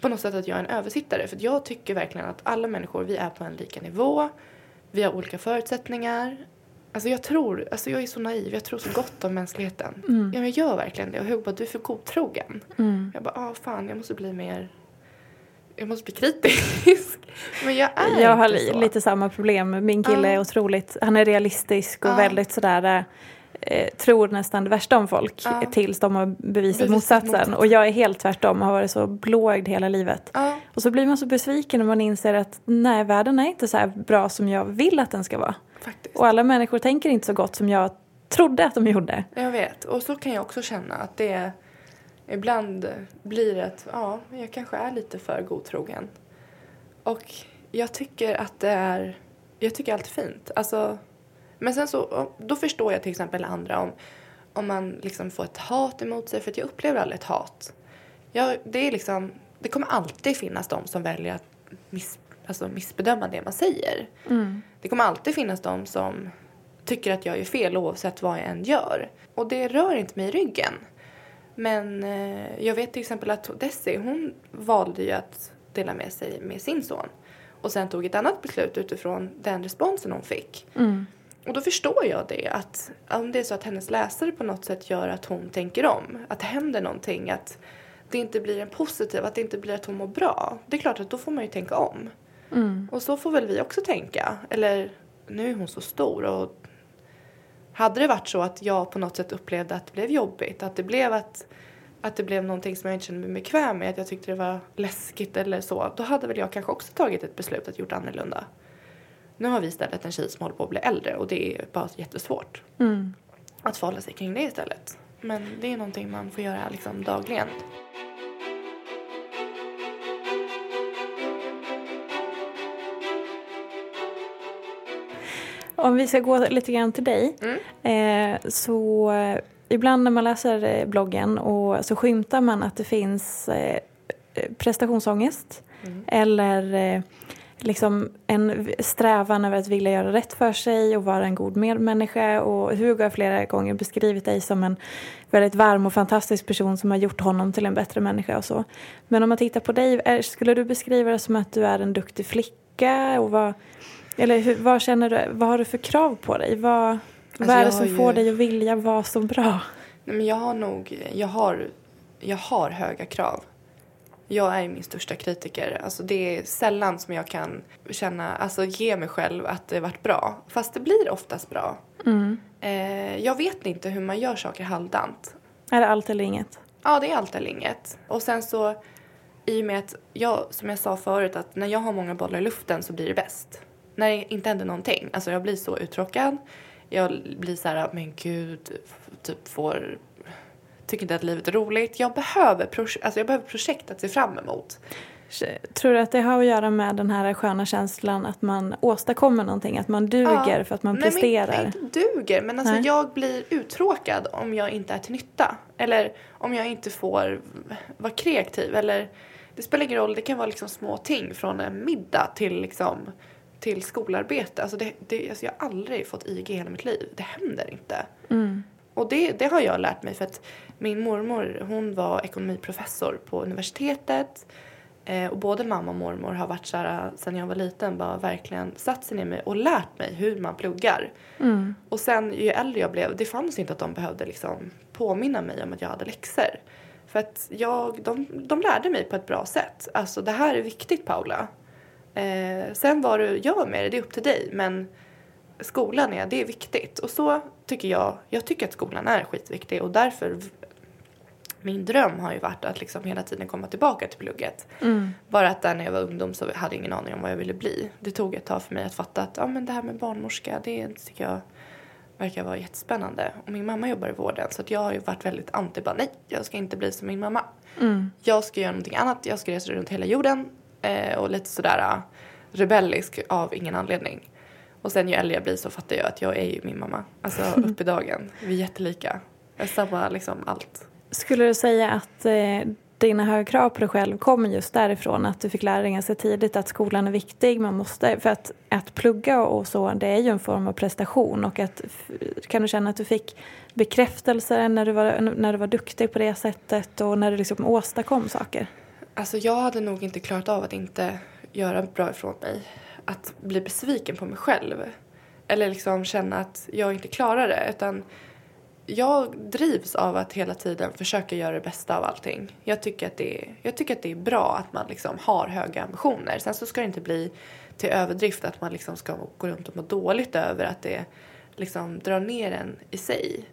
på något sätt att jag är en översittare. För jag tycker verkligen att alla människor, vi är på en lika nivå. Vi har olika förutsättningar. Alltså jag tror, alltså jag är så naiv, jag tror så gott om mänskligheten. Ja, men jag gör verkligen det. Och Hugo bara, du är för godtrogen. Jag bara, ah fan, jag måste bli mer, jag måste bli kritisk. men jag är Jag har så. lite samma problem. Min kille Ja. är otroligt, han är realistisk och Ja. väldigt sådär eh, tror nästan det värsta om folk Ja. tills de har bevisat Bevisat motsatsen. motsatsen. Och jag är helt tvärtom och har varit så blåögd hela livet. Ja, Och så blir man så besviken när man inser att nej, världen är inte så bra som jag vill att den ska vara. Faktiskt. Och alla människor tänker inte så gott som jag trodde att de gjorde. Jag vet. Och så kan jag också känna att det ibland blir att ja, jag kanske är lite för godtrogen. Och jag tycker att det är, jag tycker allt är fint. Alltså, men sen så, då förstår jag till exempel andra om, om man liksom får ett hat emot sig, för att jag upplever aldrig ett hat. Jag, det är liksom, det kommer alltid finnas de som väljer att miss, alltså missbedöma det man säger. Det kommer alltid finnas de som tycker att jag gör fel oavsett vad jag än gör. Och det rör inte mig i ryggen. Men eh, jag vet till exempel att Desi, hon valde ju att dela med sig med sin son. Och sen tog ett annat beslut utifrån den responsen hon fick. Och då förstår jag det, att om det är så att hennes läsare på något sätt gör att hon tänker om, att det händer någonting, att det inte blir en positiv, att det inte blir att hon mår bra. Det är klart att då får man ju tänka om. Och så får väl vi också tänka. Eller nu är hon så stor och hade det varit så att jag på något sätt upplevde att det blev jobbigt, att det blev att, att det blev någonting som jag inte kände mig bekväm med, att jag tyckte det var läskigt eller så, då hade väl jag kanske också tagit ett beslut att gjort annorlunda. Nu har vi istället en tjej som håller på att bli äldre och det är bara jättesvårt Mm. att förhålla sig kring det istället. Men det är någonting man får göra liksom dagligen. Om vi ska gå lite grann till dig. Eh, så eh, ibland när man läser eh, bloggen och så skymtar man att det finns eh, prestationsångest. Eller eh, liksom en strävan över att vilja göra rätt för sig och vara en god medmänniska. Och Hugo har flera gånger beskrivit dig som en väldigt varm och fantastisk person som har gjort honom till en bättre människa och så. Men om man tittar på dig, skulle du beskriva det som att du är en duktig flicka? Och vad, eller hur, vad känner du, vad har du för krav på dig? Vad, vad är det som ju- får dig att vilja vara så bra? Nej, men jag har nog, jag har, jag har höga krav. Jag är min största kritiker. Alltså det är sällan som jag kan känna, alltså ge mig själv att det varit bra. Fast det blir oftast bra. Eh, jag vet inte hur man gör saker halvdant. Är det allt eller inget? Ja, det är allt eller inget. Och sen så, i och med att jag, som jag sa förut, att när jag har många bollar i luften så blir det bäst. När det inte händer någonting. Alltså jag blir så uttråkad. Jag blir så här, men gud, typ får, tycker inte att livet är roligt. Jag behöver, alltså jag behöver projekt att se fram emot. Tror du att det har att göra med den här sköna känslan att man åstadkommer någonting, att man duger Ja. för att man Nej, men presterar? inte, inte duger, men alltså Nej. jag blir uttråkad om jag inte är till nytta. Eller om jag inte får vara kreativ. Eller, det spelar ingen roll, det kan vara liksom små ting från en middag till, liksom, till skolarbete. Alltså det, det, alltså jag har aldrig fått IG i hela mitt liv. Det händer inte. Och det, det har jag lärt mig för att min mormor hon var ekonomiprofessor på universitetet. Eh, och både mamma och mormor har varit så här sen jag var liten bara verkligen satt sig ner med och lärt mig hur man pluggar. Och sen ju äldre jag blev, det fanns inte att de behövde liksom påminna mig om att jag hade läxor. För att jag, de, de lärde mig på ett bra sätt. Alltså det här är viktigt Paula. Eh, sen vad du gör med det, det är upp till dig. Men skolan är, det är viktigt. Och så tycker jag, jag tycker att skolan är skitviktig och därför min dröm har ju varit att liksom hela tiden komma tillbaka till plugget. Bara att där när jag var ungdom så hade jag ingen aning om vad jag ville bli. Det tog ett tag för mig att fatta att ja, men det här med barnmorska, det tycker jag verkar vara jättespännande. Och min mamma jobbar i vården så att jag har ju varit väldigt anti, bara nej, jag ska inte bli som min mamma. Jag ska göra någonting annat, jag ska resa runt hela jorden eh, och lite sådär eh, rebellisk av ingen anledning. Och sen ju äldre jag blir så fattar jag att jag är ju min mamma. Alltså upp i dagen. Vi är jättelika. Jag är samma liksom allt. Skulle du säga att eh, dina höga krav på dig själv kommer just därifrån att du fick lära dig ganska tidigt att skolan är viktig, man måste, för att, att plugga och så, det är ju en form av prestation och att, kan du känna att du fick bekräftelse när du var, när du var duktig på det sättet och när du liksom åstadkom saker? Alltså jag hade nog inte klarat av att inte göra bra ifrån mig. Att bli besviken på mig själv. Eller liksom känna att jag inte klarar det. Utan jag drivs av att hela tiden försöka göra det bästa av allting. Jag tycker att det är, jag tycker att det är bra att man liksom har höga ambitioner. Sen så ska det inte bli till överdrift att man liksom ska gå runt och må dåligt över att det liksom drar ner en i sig.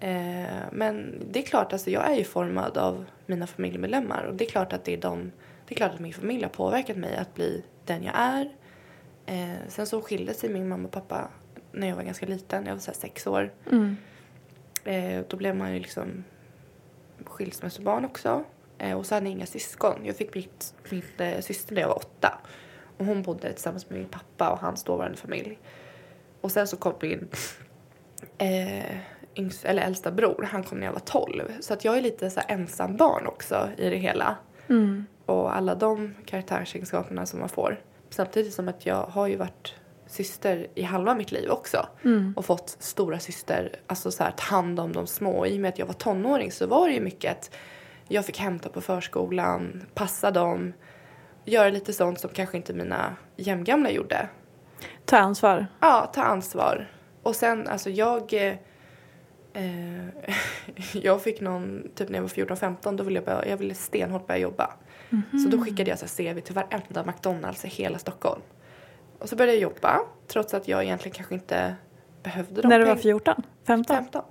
Eh, men det är klart, alltså jag är ju formad av mina familjemedlemmar och det är klart att det är de, det är klart att min familj har påverkat mig att bli den jag är. Eh, sen så skilde sig min mamma och pappa när jag var ganska liten, jag var så sex år. Eh, då blev man ju liksom skilsmässobarn också. Eh, och så hade jag inga syskon. Jag fick mitt, mitt eh, syster när jag var åtta. Och hon bodde tillsammans med min pappa och hans dåvarande familj. Och sen så kom min eh, yngst, eller äldsta bror, han kom när jag var 12. Så att jag är lite så ensam barn också i det hela. Och alla de karaktärsegenskaperna som man får. Samtidigt som att jag har ju varit syster i halva mitt liv också. Och fått stora syster, alltså så här, ta hand om de små. I och med att jag var tonåring så var det ju mycket att jag fick hämta på förskolan, passa dem, göra lite sånt som kanske inte mina jämngamla gjorde. Ta ansvar. Ja, ta ansvar. Och sen, alltså jag... Eh, jag fick någon, typ när jag var 14-15, då ville jag, börja, jag ville stenhårt börja jobba. Så då skickade jag så CV till varenda McDonalds i hela Stockholm. Och så började jag jobba trots att jag egentligen kanske inte behövde de När du var peng- 14? 15? 15.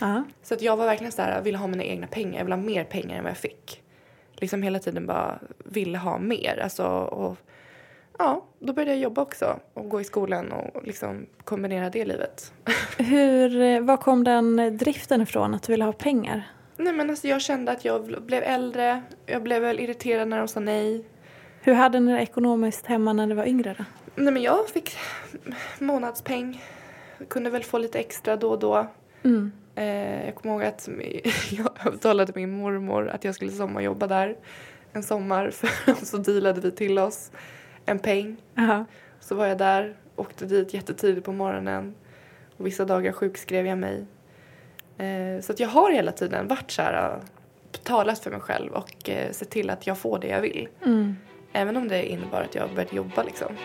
Ja. Så att jag var verkligen så här, ville ha mina egna pengar. Jag ville ha mer pengar än vad jag fick. Liksom hela tiden bara ville ha mer. Alltså, och, ja, då började jag jobba också och gå i skolan och liksom kombinera det livet. Hur, eh, var kom den driften ifrån att du ville ha pengar? nej men alltså jag kände att jag blev äldre. Jag blev väl irriterad när de sa nej. Hur hade ni det ekonomiskt hemma när du var yngre då? Nej men jag fick månadspeng. Kunde väl få lite extra då och då. Mm. Eh, jag kommer ihåg att jag övertalade min mormor att jag skulle sommarjobba där en sommar för så dealade vi till oss en peng. Aha. Så var jag där, åkte dit jättetidigt på morgonen och vissa dagar sjukskrev jag mig. Eh, så att jag har hela tiden varit så här, eh, talat för mig själv och eh, sett till att jag får det jag vill. Mm. Även om det innebar att jag började jobba liksom.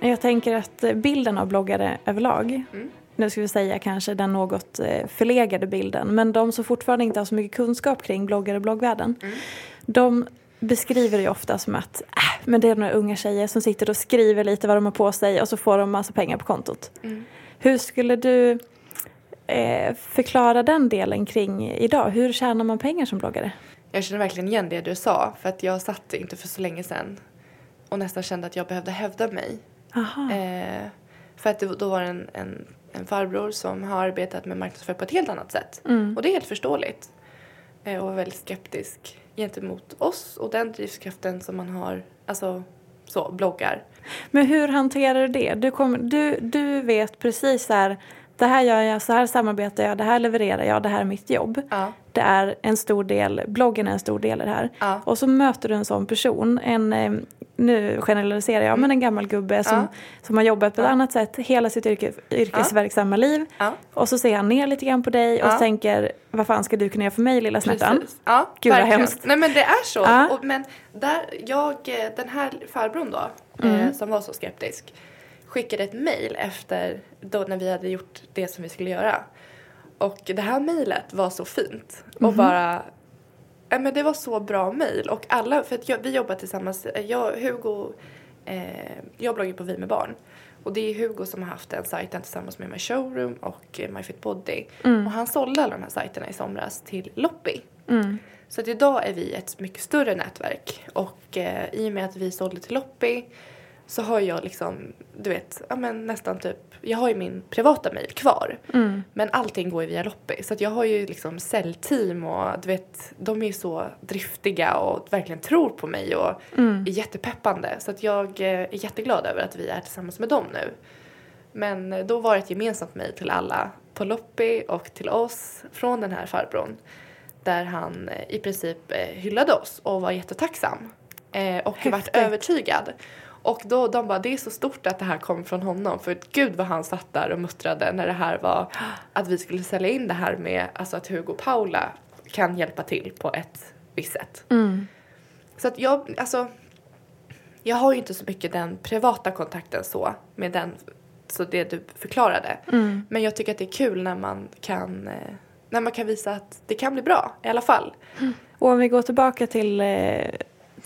Jag tänker att eh, bilden av bloggare överlag, Mm. Nu ska vi säga kanske den något eh, förlegade bilden, men de som fortfarande inte har så mycket kunskap kring bloggare och bloggvärlden, de beskriver det ju ofta som att äh, men det är några unga tjejer som sitter och skriver lite vad de har på sig och så får de massa pengar på kontot. Mm. Hur skulle du eh, förklara den delen kring idag? Hur tjänar man pengar som bloggare? Jag känner verkligen igen det du sa för att jag satt inte för så länge sedan och nästan kände att jag behövde hävda mig. Eh, för att det, då var det en, en, en farbror som har arbetat med marknadsföring på ett helt annat sätt. Mm. Och det är helt förståeligt. Eh, och väldigt skeptisk gentemot oss och den drivkraften som man har, alltså så, bloggar. Men hur hanterar du det? Du, kom, du, du vet precis så här, det här gör jag, så här samarbetar jag, det här levererar jag, det här är mitt jobb. Ja. Det är en stor del, bloggen är en stor del i det här. Ja. Och så möter du en sån person, en, nu generaliserar jag, men en gammal gubbe som, Ja. som har jobbat på ett Ja. annat sätt hela sitt yrke, yrkesverksamma liv. Ja. Och så ser han ner lite grann på dig och tänker, vad fan ska du kunna göra för mig lilla? Precis. Ja, Gud, vad hemskt. Nej men det är så. Och, men där, jag, eh, den här farbrorn då, Mm. eh, som var så skeptisk, skickade ett mail efter då när vi hade gjort det som vi skulle göra. Och det här mejlet var så fint. Och Mhm. bara, ja men det var så bra mejl. Och alla, för att jag, vi jobbar tillsammans, jag, Hugo, eh, jag bloggar på Vi med barn. Och det är Hugo som har haft den sajten tillsammans med My Showroom och eh, My Fit Body. Och han sålde alla de här sajterna i somras till Loppi. Mm. Så att idag är vi ett mycket större nätverk och eh, i och med att vi sålde till Loppi så har jag liksom, du vet, ja men nästan typ, jag har ju min privata mail kvar. Mm. Men allting går ju via Loppi. Så jag har ju liksom säljteam och du vet, de är så driftiga och verkligen tror på mig och är jättepeppande. Så att jag eh, är jätteglad över att vi är tillsammans med dem nu. Men eh, då var det ett gemensamt mejl till alla på Loppi och till oss från den här farbrorn. Där han eh, i princip hyllade oss och var jättetacksam. Och vart Häftigt. övertygad. Och då de bara, det är så stort att det här kom från honom. För gud vad han satt där och muttrade när det här var att vi skulle sälja in det här med alltså att Hugo och Paula kan hjälpa till på ett visst sätt. Mm. Så att jag, alltså, jag har ju inte så mycket den privata kontakten så med den, så det du förklarade. Mm. Men jag tycker att det är kul när man kan, eh, när man kan visa att det kan bli bra i alla fall. Och om vi går tillbaka till, eh,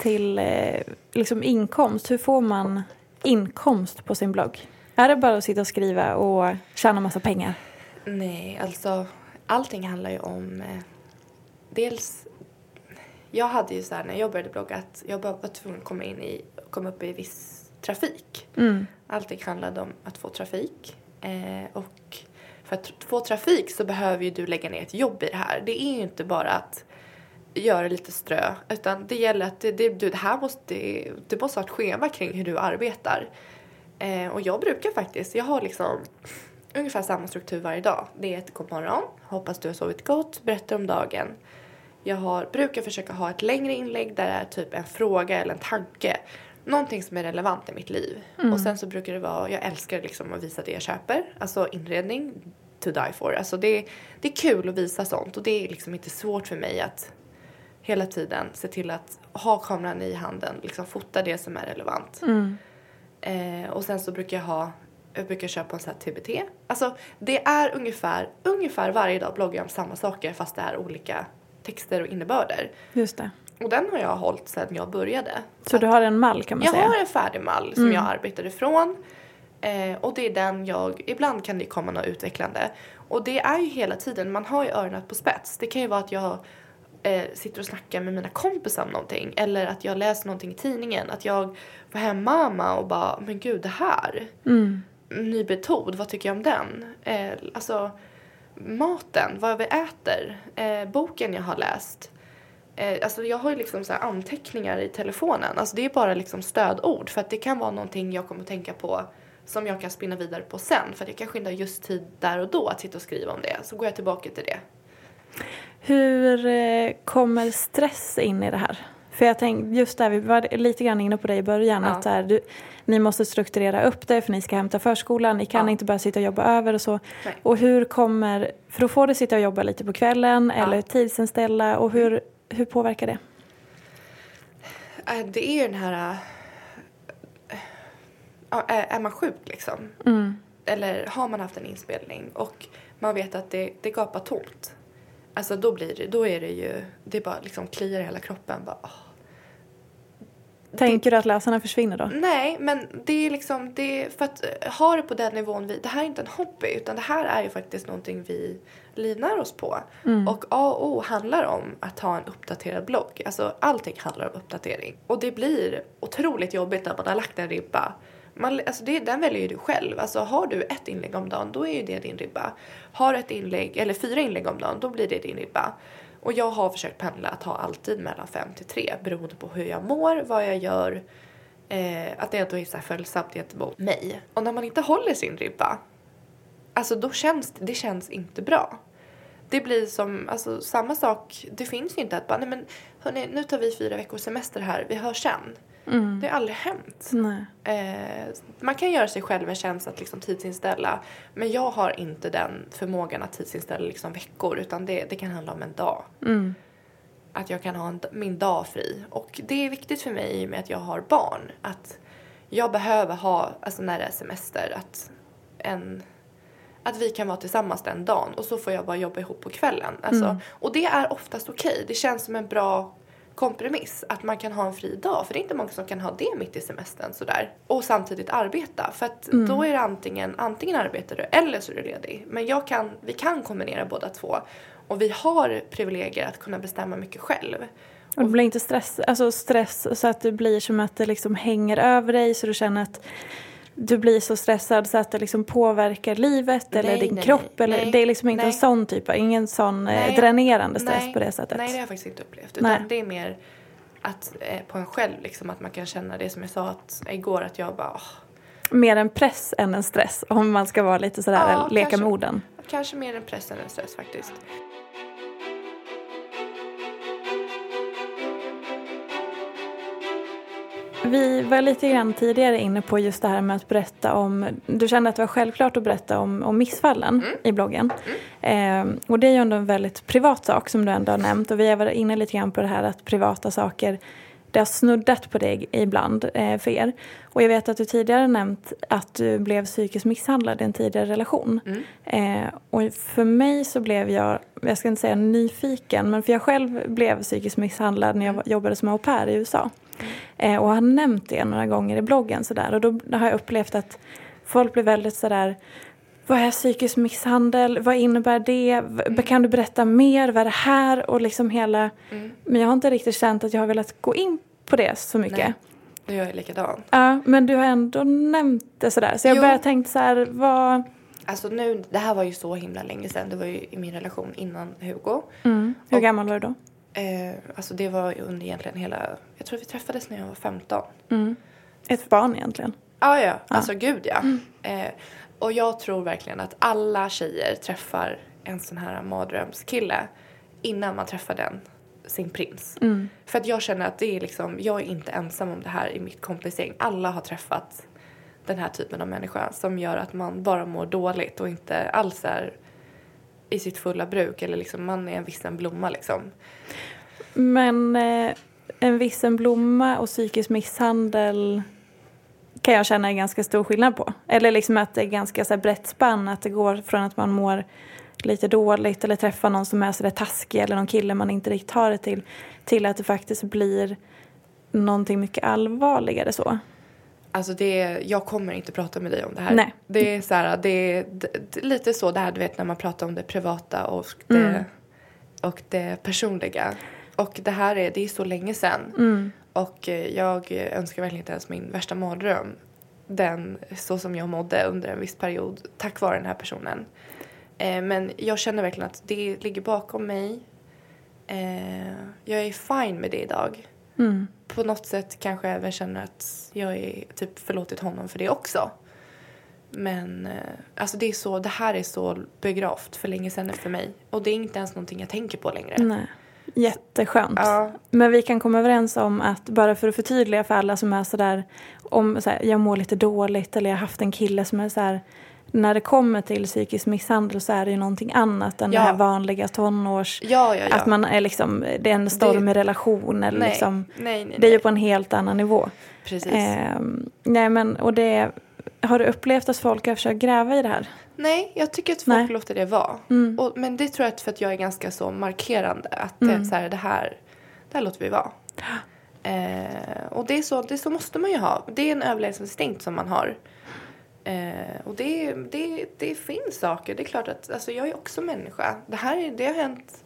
till eh, liksom inkomst, hur får man inkomst på sin blogg? Är det bara att sitta och skriva och tjäna massa pengar? Nej, alltså allting handlar ju om eh, dels jag hade ju så här när jag började blogga att jag bara var tvungen att komma in i, komma upp i viss trafik. Mm. Allting handlade om att få trafik. Eh, och för att få trafik så behöver ju du lägga ner ett jobb i det här. Det är ju inte bara att göra lite strö. Utan det gäller att det, det, det här måste, det måste ha ett schema kring hur du arbetar. Eh, och jag brukar faktiskt, jag har liksom ungefär samma struktur varje dag. Det är ett god morgon, hoppas du har sovit gott, berättar om dagen. Jag har, brukar försöka ha ett längre inlägg där det är typ en fråga eller en tanke. Någonting som är relevant i mitt liv. Och sen så brukar det vara, jag älskar liksom att visa det jag köper. Alltså inredning, to die for. Alltså det, det är kul att visa sånt och det är liksom inte svårt för mig att hela tiden se till att ha kameran i handen, liksom fota det som är relevant. Eh, och sen så brukar jag ha, jag brukar köpa en sån här TBT. Alltså det är ungefär, ungefär varje dag bloggar jag om samma saker fast det är olika texter och innebörder. Just det. Och den har jag hållit sedan jag började. Så du har en mall kan man Jag säga? har en färdig mall som jag arbetar ifrån. Eh, och det är den jag, ibland kan det komma något utvecklande. Och det är ju hela tiden, man har ju öronen på spets. Det kan ju vara att jag eh, sitter och snackar med mina kompisar om någonting. Eller att jag läser någonting i tidningen. Att jag var hem mamma och bara, men gud det här. Ny metod, vad tycker jag om den? Eh, alltså maten, vad vi äter, eh, boken jag har läst. Eh, alltså jag har ju liksom så här anteckningar i telefonen. Alltså det är bara liksom stödord för att det kan vara någonting jag kommer att tänka på som jag kan spinna vidare på sen. För att jag kanske inte har just tid där och då att sitta och skriva om det. Så går jag tillbaka till det. Hur eh, kommer stress in i det här? För jag tänkte, just där, vi var lite grann inne på det i början, Ja. att där, du, ni måste strukturera upp det för ni ska hämta förskolan, ni kan Ja. inte bara sitta och jobba över och så. Nej. Och hur kommer, för då får du sitta och jobba lite på kvällen eller tidsinställa och hur, hur påverkar det? Eh, Det är ju den här... ja, är man sjuk liksom? Eller har man haft en inspelning och man vet att det, det gapar tomt. Alltså då blir det, då är det ju, det bara liksom kliar i hela kroppen. Bara, åh. Tänker du att läsarna försvinner då? Nej, men det är liksom, det är för att eh, ha det på den nivån vi, det här är inte en hobby utan det här är ju faktiskt någonting vi livnär oss på. Och A och O handlar om att ha en uppdaterad blogg. Alltså allting handlar om uppdatering. Och det blir otroligt jobbigt när man har lagt en ribba. Man, alltså det, den väljer ju du själv. Alltså har du ett inlägg om dagen, då är ju det din ribba. Har du ett inlägg, eller fyra inlägg om dagen, då blir det din ribba. Och jag har försökt pendla att ha alltid mellan fem till tre beroende på hur jag mår, vad jag gör. Eh, att det ändå är så här följsamt gentemot mig. Och när man inte håller sin ribba, alltså då känns det, det känns inte bra. Det blir som, alltså samma sak, det finns ju inte att bara, nej men hörni, nu tar vi fyra veckors semester här, vi hörs sen. Det har aldrig hänt. Eh, man kan göra sig själv en tjänst att liksom tidsinställa. Men jag har inte den förmågan att tidsinställa liksom veckor. Utan det, det kan handla om en dag. Att jag kan ha en, min dag fri. Och det är viktigt för mig i och med att jag har barn. Att jag behöver ha, alltså när det är semester, att, en, att vi kan vara tillsammans den dagen. Och så får jag bara jobba ihop på kvällen. Alltså, Och det är oftast okej. Det känns som en bra kompromiss. Att man kan ha en fri dag. För det är inte många som kan ha det mitt i semestern sådär. Och samtidigt arbeta. För att då är det antingen, antingen arbetar du eller så är du ledig. Men jag kan, vi kan kombinera båda två. Och vi har privilegier att kunna bestämma mycket själv. Och det blir inte stress, alltså stress så att det blir som att det liksom hänger över dig så du känner att du blir så stressad så att det liksom påverkar livet eller Nej, din nej, kropp. nej. eller, det är liksom inte en sån typ av, ingen sån eh, dränerande stress på det sättet. Nej, det har jag faktiskt inte upplevt. Utan det är mer att eh, på en själv liksom att man kan känna det som jag sa att igår att jag bara åh, Mer en press än en stress om man ska vara lite sådär, Ja, leka kanske. med orden. kanske mer en press än en stress faktiskt. Vi var lite grann tidigare inne på just det här med att berätta om, du kände att det var självklart att berätta om, om missfallen i bloggen. Eh, och det är ju ändå en väldigt privat sak som du ändå har nämnt och vi har varit inne lite grann på det här att privata saker det har snuddat på det ibland eh, för er. Och jag vet att du tidigare nämnt att du blev psykiskt misshandlad i en tidigare relation. Eh, och för mig så blev jag, jag ska inte säga nyfiken, men för jag själv blev psykiskt misshandlad när jag jobbade som au pair i USA. Eh, och har nämnt det några gånger i bloggen sådär. Och då har jag upplevt att folk blir väldigt sådär vad är psykisk misshandel? Vad innebär det? V- Kan du berätta mer? Vad är det här? Och liksom hela... Men jag har inte riktigt känt att jag har velat gå in på det så mycket. Nej. Då gör jag likadant. Ja, men du har ändå nämnt det sådär. Så jag Jo. började tänka så här, vad... Alltså nu, det här var ju så himla länge sedan. Det var ju i min relation innan Hugo. Mm. Hur Och- gammal var du då? Eh, alltså det var ju under egentligen hela, jag tror vi träffades när jag var 15. Ett barn egentligen. Ah, ja, alltså gud ja. Eh, och jag tror verkligen att alla tjejer träffar en sån här mardrömskille innan man träffar den, sin prins. För att jag känner att det är liksom, jag är inte ensam om det här i mitt kompisgäng. Alla har träffat den här typen av människa som gör att man bara mår dåligt och inte alls är i sitt fulla bruk eller liksom man är en vissen blomma liksom. Men eh, en vissen blomma och psykisk misshandel kan jag känna är ganska stor skillnad på. Eller liksom att det är ganska så brett spann. Att det går från att man mår lite dåligt eller träffar någon som är sådär taskig eller någon kille man inte riktigt har det till. Till att det faktiskt blir någonting mycket allvarligare så. Alltså det, jag kommer inte prata med dig om det här. Nej. Det är så här, det är d- d- lite så det här du vet när man pratar om det privata och det, Mm. och det personliga. Och det här är, det är så länge sedan. Mm. Och eh, jag önskar verkligen inte ens min värsta mardröm. Den, så som jag mådde under en viss period tack vare den här personen. Eh, men jag känner verkligen att det ligger bakom mig. Eh, jag är fine med det idag Mm. på något sätt kanske jag även känner att jag är typ förlåtit honom för det också. Men eh, alltså det är så, det här är så begravt för länge sedan för mig. Och det är inte ens någonting jag tänker på längre. Nej. Jätteskönt. Ja, Men vi kan komma överens om att bara för att förtydliga för alla som är sådär om så här, jag mår lite dåligt eller jag har haft en kille som är så här när det kommer till psykisk misshandel så är det ju någonting annat än Ja. det här vanliga tonårs... ja, ja. Att man är liksom, det är en stormig Det- relation eller nej, liksom, nej, nej, det är ju på en helt annan nivå. Precis. Ehm, nej men och det, har du upplevt att folk har försökt gräva i det här? Nej, jag tycker att folk Nej. låter det vara. Mm. Och, men det tror jag att för att jag är ganska så markerande. Att det, är så här, det, här, det här låter vi vara. Eh, och det är, så, det är så måste man ju ha. Det är en överlevnadsinstinkt som man har. Eh, och det, det, det finns saker. Det är klart att alltså, jag är också människa. Det här är- det har hänt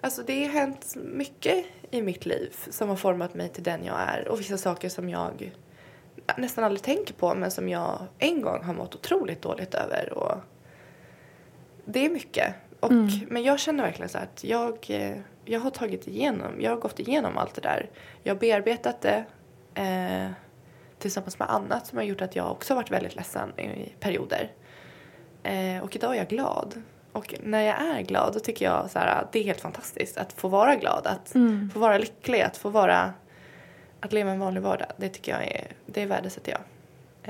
Alltså det har hänt mycket i mitt liv som har format mig till den jag är. Och vissa saker som jag nästan aldrig tänker på men som jag en gång har mått otroligt dåligt över. Och det är mycket. Och, Men jag känner verkligen så att jag, eh, jag har tagit igenom, jag har gått igenom allt det där. Jag har bearbetat det eh, tillsammans med annat som har gjort att jag också har varit väldigt ledsen i perioder. Eh, och idag är jag glad. Och när jag är glad då tycker jag så här, det är helt fantastiskt att få vara glad, att få vara lycklig, att få vara, att leva en vanlig vardag. Det tycker jag är, det värdesätter jag.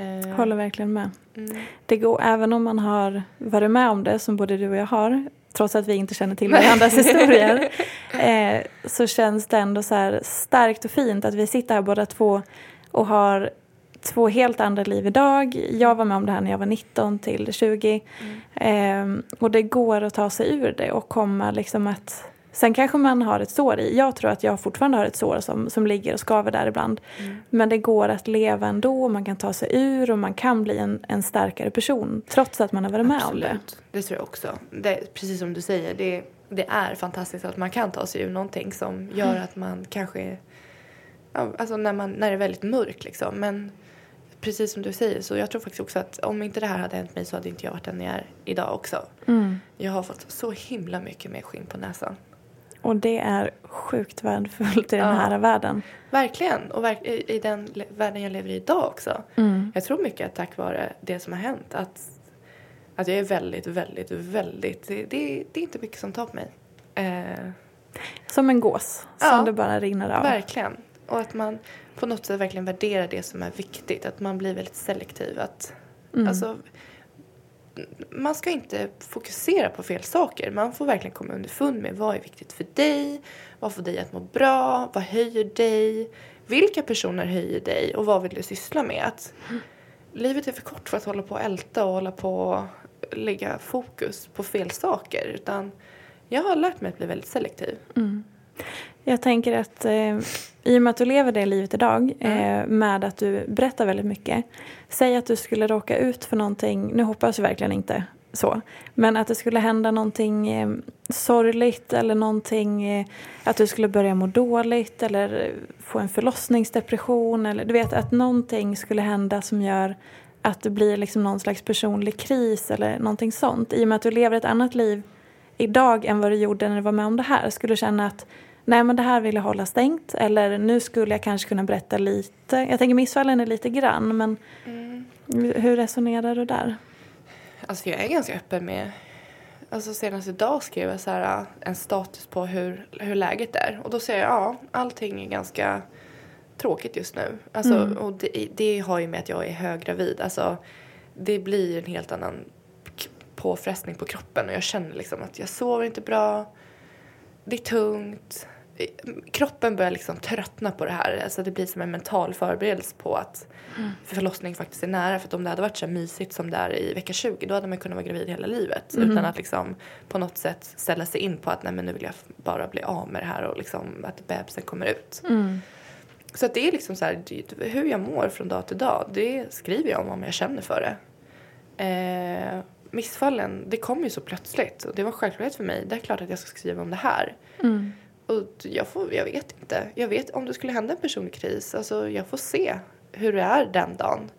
Eh, Håller verkligen med. mm. Det går, även om man har varit med om det, som både du och jag har, trots att vi inte känner till varandras historier, eh, så känns det ändå så starkt och fint att vi sitter här båda två och har två helt andra liv idag. Jag var med om det här när jag var 19 till 20. Eh, och det går att ta sig ur det och komma liksom att Sen kanske man har ett sår i. Jag tror att jag fortfarande har ett sår som, som ligger och skaver där ibland. Men det går att leva ändå, man kan ta sig ur och man kan bli en, en starkare person trots att man har varit med om det. Absolut, det tror jag också. Det, precis som du säger, det, det är fantastiskt att man kan ta sig ur någonting som gör att man kanske... Ja, alltså när, man, när det är väldigt mörkt liksom. Men precis som du säger, så jag tror faktiskt också att om inte det här hade hänt mig så hade inte jag varit den jag är idag också. Mm. Jag har fått så himla mycket mer skinn på näsan. Och det är sjukt värdefullt i den Ja. här världen. Verkligen. Och verk, i, den världen jag lever i idag också. Mm. Jag tror mycket att tack vare det som har hänt att, att jag är väldigt, väldigt, väldigt... Det, det, det är inte mycket som tar på mig. Eh, Som en gås Ja. som det bara rinner av. Verkligen. Och att man på något sätt verkligen värderar det som är viktigt. Att man blir väldigt selektiv. Att, Mm. alltså, man ska inte fokusera på fel saker. Man får verkligen komma underfund med vad är viktigt för dig. Vad får dig att må bra? Vad höjer dig? Vilka personer höjer dig? Och vad vill du syssla med? Att livet är för kort för att hålla på och älta och hålla på och lägga fokus på fel saker. Utan jag har lärt mig att bli väldigt selektiv. Mm. Jag tänker att eh, i och med att du lever det livet idag Mm. eh, med att du berättar väldigt mycket. Säg att du skulle råka ut för någonting, nu hoppas jag verkligen inte så. Men att det skulle hända någonting eh, sorgligt eller någonting, eh, att du skulle börja må dåligt eller få en förlossningsdepression. Eller du vet att någonting skulle hända som gör att det blir liksom någon slags personlig kris eller någonting sånt. I och med att du lever ett annat liv idag än vad du gjorde när du var med om det här? Skulle du känna att nej men det här vill jag hålla stängt eller nu skulle jag kanske kunna berätta lite? Jag tänker missfallen är lite grann men hur resonerar du där? Alltså jag är ganska öppen med... Alltså senast idag skrev jag så här, äh, en status på hur, hur läget är. Och då säger jag ja, allting är ganska tråkigt just nu. Alltså, Och det, det har ju med att jag är höggravid. Alltså, det blir en helt annan påfrestning på kroppen. Och jag känner liksom att jag sover inte bra. Det är tungt. kroppen börjar liksom tröttna på det här. Alltså det blir som en mental förberedelse på att mm. förlossning faktiskt är nära. För att om det hade varit så mysigt som det är i vecka 20 då hade man kunnat vara gravid hela livet. Mm. Utan att liksom på något sätt ställa sig in på att nej men nu vill jag bara bli av med det här och liksom att bebisen kommer ut. Mm. Så att det är liksom så här, hur jag mår från dag till dag det skriver jag om om jag känner för det. Eh, missfallen, det kom ju så plötsligt och det var självklart för mig. Det är klart att jag ska skriva om det här. Mm. Och jag, får, jag vet inte. Jag vet om det skulle hända en personlig kris. Alltså jag får se hur det är den dagen.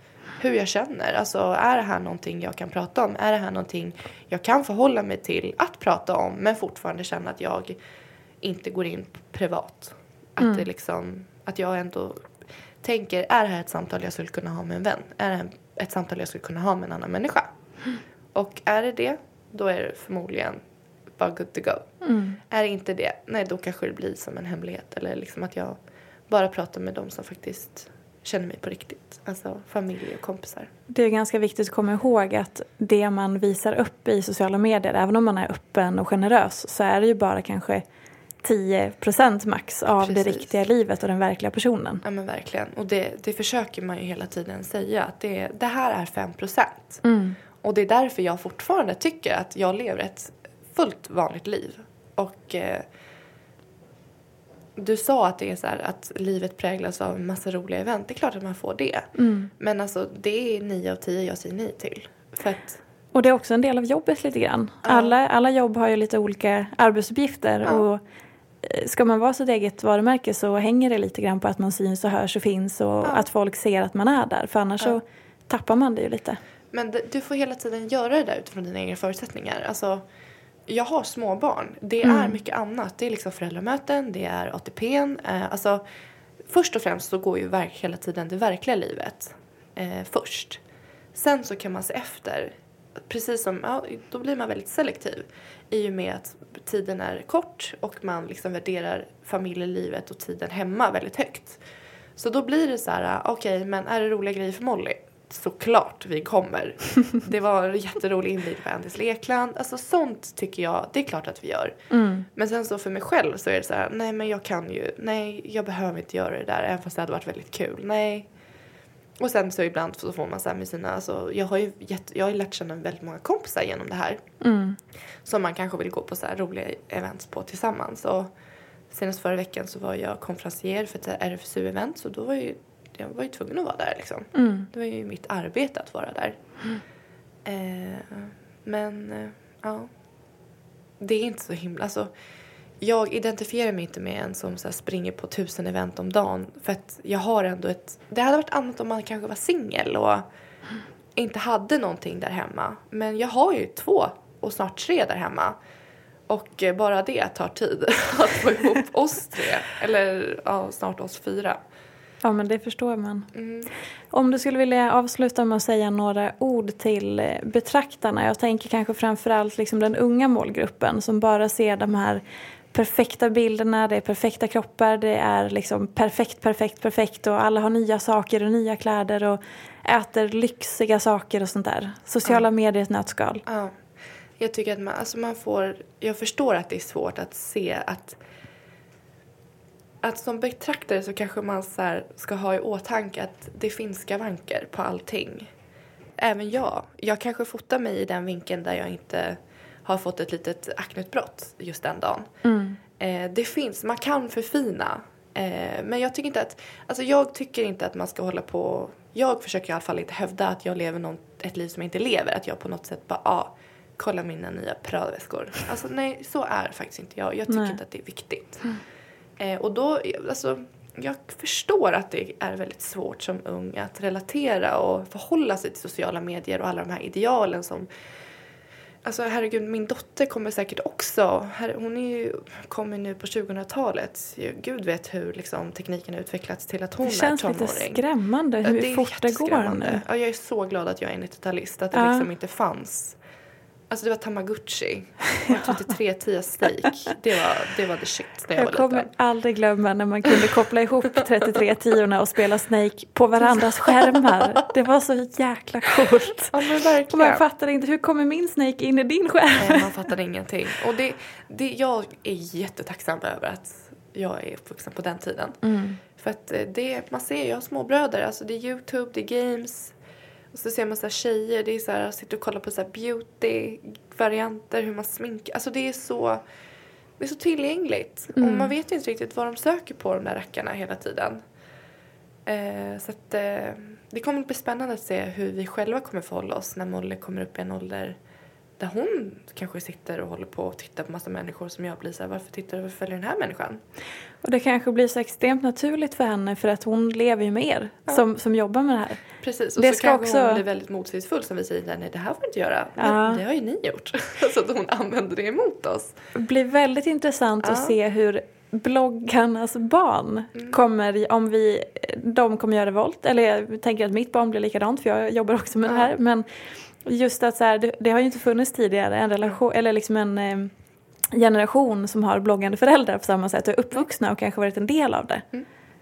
Hur jag känner. Alltså är det här någonting jag kan prata om? Är det här någonting jag kan förhålla mig till att prata om men fortfarande känna att jag inte går in privat? Att mm. det liksom, att jag ändå tänker, är det här ett samtal jag skulle kunna ha med en vän? Är det ett samtal jag skulle kunna ha med en annan människa? Mm. Och är det det, då är det förmodligen bara good to go. Mm. Är det inte det, nej då kanske det blir som en hemlighet. Eller liksom att jag bara pratar med dem som faktiskt känner mig på riktigt. Alltså familj och kompisar. Det är ganska viktigt att komma ihåg att det man visar upp i sociala medier, även om man är öppen och generös, så är det ju bara kanske 10% max av Precis. det riktiga livet och den verkliga personen. Ja men verkligen. Och det, det försöker man ju hela tiden säga att det, det här är 5 Mm. Och det är därför jag fortfarande tycker att jag lever ett fullt vanligt liv. Och eh, du sa att det är så här, att livet präglas av en massa roliga event. Det är klart att man får det. Mm. Men alltså det är nio av tio jag säger nej till. För att, och det är också en del av jobbet lite grann. Ja. Alla, alla jobb har ju lite olika arbetsuppgifter. Ja. Och eh, ska man vara sitt eget varumärke så hänger det lite grann på att man syns och hörs och finns och ja. att folk ser att man är där. För annars så tappar man det ju lite. Men du får hela tiden göra det där utifrån dina egna förutsättningar. Alltså, jag har småbarn. Det mm. är mycket annat. Det är liksom föräldramöten, det är ATP. Eh, alltså, först och främst så går ju verk, hela tiden det verkliga livet eh, först. Sen så kan man se efter. Precis som, ja, då blir man väldigt selektiv i och med att tiden är kort och man liksom värderar familjelivet och tiden hemma väldigt högt. Så då blir det så här, okej, okay, men är det roliga grejer för Molly? Såklart vi kommer. Det var en jätterolig invigning på Andys lekland. Alltså sånt tycker jag, det är klart att vi gör. Mm. Men sen så för mig själv så är det så här, nej men jag kan ju, nej jag behöver inte göra det där även fast det hade varit väldigt kul. Nej. Och sen så ibland så får man så här med sina, alltså jag har ju gett, jag har lärt känna väldigt många kompisar genom det här. Mm. Som man kanske vill gå på så här roliga events på tillsammans. Och senast förra veckan så var jag konferencier för ett RFSU-event så då var ju jag var ju tvungen att vara där liksom. Mm. Det var ju mitt arbete att vara där. Mm. Eh, men eh, ja, det är inte så himla, alltså jag identifierar mig inte med en som så springer på tusen event om dagen. För att jag har ändå ett, det hade varit annat om man kanske var singel och inte hade någonting där hemma. Men jag har ju två och snart tre där hemma. Och eh, bara det tar tid att få ihop oss tre. Eller ja, snart oss fyra. Ja, men det förstår man. Mm. Om du skulle vilja avsluta med att säga några ord till eh, betraktarna. Jag tänker kanske framförallt liksom den unga målgruppen som bara ser de här perfekta bilderna, det är perfekta kroppar, det är liksom perfekt, perfekt, perfekt och alla har nya saker och nya kläder och äter lyxiga saker och sånt där. Sociala ja. medier ett nötskal. Ja. Jag tycker att man, alltså man får, jag förstår att det är svårt att se att att som betraktare så kanske man så ska ha i åtanke att det finns skavanker på allting. Även jag. Jag kanske fotar mig i den vinkeln där jag inte har fått ett litet akneutbrott just den dagen. Mm. Eh, det finns, man kan förfina. Eh, men jag tycker inte att, alltså jag tycker inte att man ska hålla på, jag försöker i alla fall inte hävda att jag lever någon, ett liv som jag inte lever. Att jag på något sätt bara, ah, kolla mina nya Prada-väskor. Alltså nej, så är faktiskt inte jag. Jag tycker nej. inte att det är viktigt. Mm. Eh, och då, alltså, jag förstår att det är väldigt svårt som ung att relatera och förhålla sig till sociala medier och alla de här idealen som Alltså herregud, min dotter kommer säkert också, hon är ju, kommer nu på 2000-talet. Gud vet hur liksom, tekniken har utvecklats till att hon är tonåring. Det känns lite skrämmande hur det fort det går nu. Ja, jag är så glad att jag är 90-talist, att det ja. liksom inte fanns Alltså det var Tamagotchi och 33 10 steak. Det var, det var the shit när jag, jag var kommer liten. aldrig glömma när man kunde koppla ihop 33 10 och spela Snake på varandras skärmar. Det var så jäkla coolt. Ja men verkligen. Man fattade inte, hur kommer min Snake in i din skärm? Nej man fattade ingenting. Och det, det, jag är jättetacksam över att jag är uppvuxen på den tiden. Mm. För att eh, det, man ser, jag har småbröder, alltså det är Youtube, det är games. Och så ser man så här tjejer, det är så här, sitter och kollar på så beauty-varianter, hur man sminkar. Alltså det är så, det är så tillgängligt. Och man vet ju inte riktigt vad de söker på de där rackarna hela tiden. Eh, så att eh, det kommer att bli spännande att se hur vi själva kommer förhålla oss när Molly kommer upp i en ålder där hon kanske sitter och håller på och tittar på massa människor som jag blir så här, varför tittar du och följer den här människan? Och det kanske blir så extremt naturligt för henne för att hon lever ju med er som, som jobbar med det här. Precis, och Det så ska kanske också- hon blir väldigt motsägelsefull som vi säger, nej det här får du inte göra. Men Ja. det har ju ni gjort. så att hon använder det emot oss. Det blir väldigt intressant att Ja. se hur bloggarnas barn kommer, om vi, de kommer göra revolt. Eller jag tänker att mitt barn blir likadant för jag jobbar också med det här. Men just att så här, det, det har ju inte funnits tidigare en relation, eller liksom en eh, generation som har bloggande föräldrar på samma sätt och är uppvuxna och kanske varit en del av det.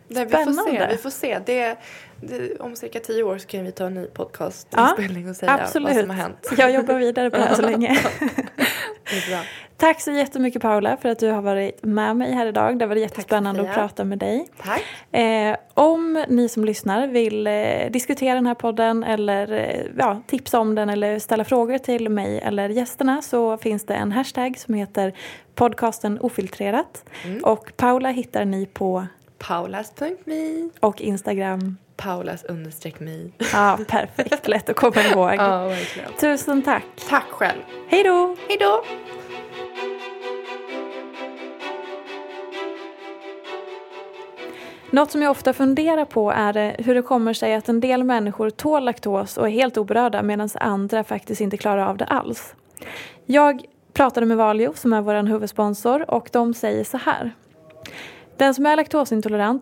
Nej, vi får se. Spännande. Vi får se. Det, det, om cirka tio år så kan vi ta en ny Ja, podcastinspelning och säga Absolut. vad som har hänt. Jag jobbar vidare på det här så länge. Tack så jättemycket Paula för att du har varit med mig här idag. Det var jättespännande att Sofia. prata med dig. Tack. Eh, om ni som lyssnar vill eh, diskutera den här podden eller eh, ja, tipsa om den eller ställa frågor till mig eller gästerna så finns det en hashtag som heter podcasten ofiltrerat. Och Paula hittar ni på Paulas.me och Instagram. Paulas understreck me. Ja, perfekt. Lätt att komma ihåg. Ja, verkligen. Tusen tack. Tack själv. Hej då! Hej då! Något som jag ofta funderar på är eh, hur det kommer sig att en del människor tål laktos och är helt oberörda medan andra faktiskt inte klarar av det alls. Jag pratade med Valio som är vår huvudsponsor och de säger så här. Den som är laktosintolerant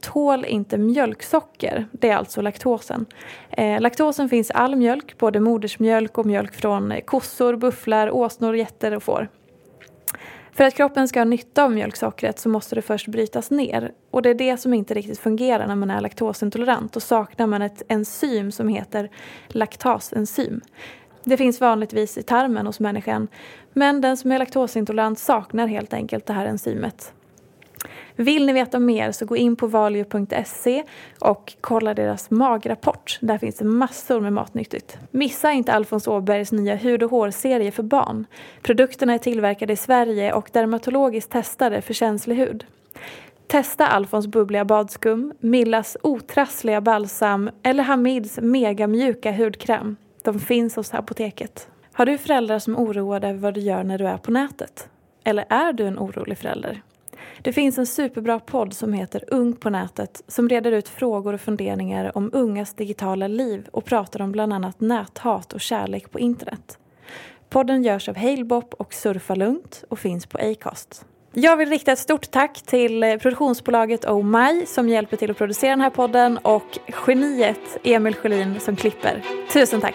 Tål inte mjölksocker. Det är alltså laktosen. Eh, laktosen finns i all mjölk, både modersmjölk och mjölk från eh, kossor, bufflar, åsnor, getter och får. För att kroppen ska ha nytta av mjölksockret så måste det först brytas ner. Och det är det som inte riktigt fungerar när man är laktosintolerant. Då saknar man ett enzym som heter laktasenzym. Det finns vanligtvis i tarmen hos människan. Men den som är laktosintolerant saknar helt enkelt det här enzymet. Vill ni veta mer så gå in på valio.se och kolla deras magrapport. Där finns det massor med matnyttigt. Missa inte Alfons Åbergs nya hud och hårserie för barn. Produkterna är tillverkade i Sverige och dermatologiskt testade för känslig hud. Testa Alfons bubbliga badskum, Millas otrassliga balsam eller Hamids megamjuka hudkräm. De finns hos apoteket. Har du föräldrar som är oroade över vad du gör när du är på nätet? Eller är du en orolig förälder? Det finns en superbra podd som heter Ung på nätet som reder ut frågor och funderingar om ungas digitala liv och pratar om bland annat näthat och kärlek på internet. Podden görs av Halebop och Surfa Lugnt och finns på Acast. Jag vill rikta ett stort tack till produktionsbolaget Oh My som hjälper till att producera den här podden och geniet Emil Sjölin som klipper. Tusen tack!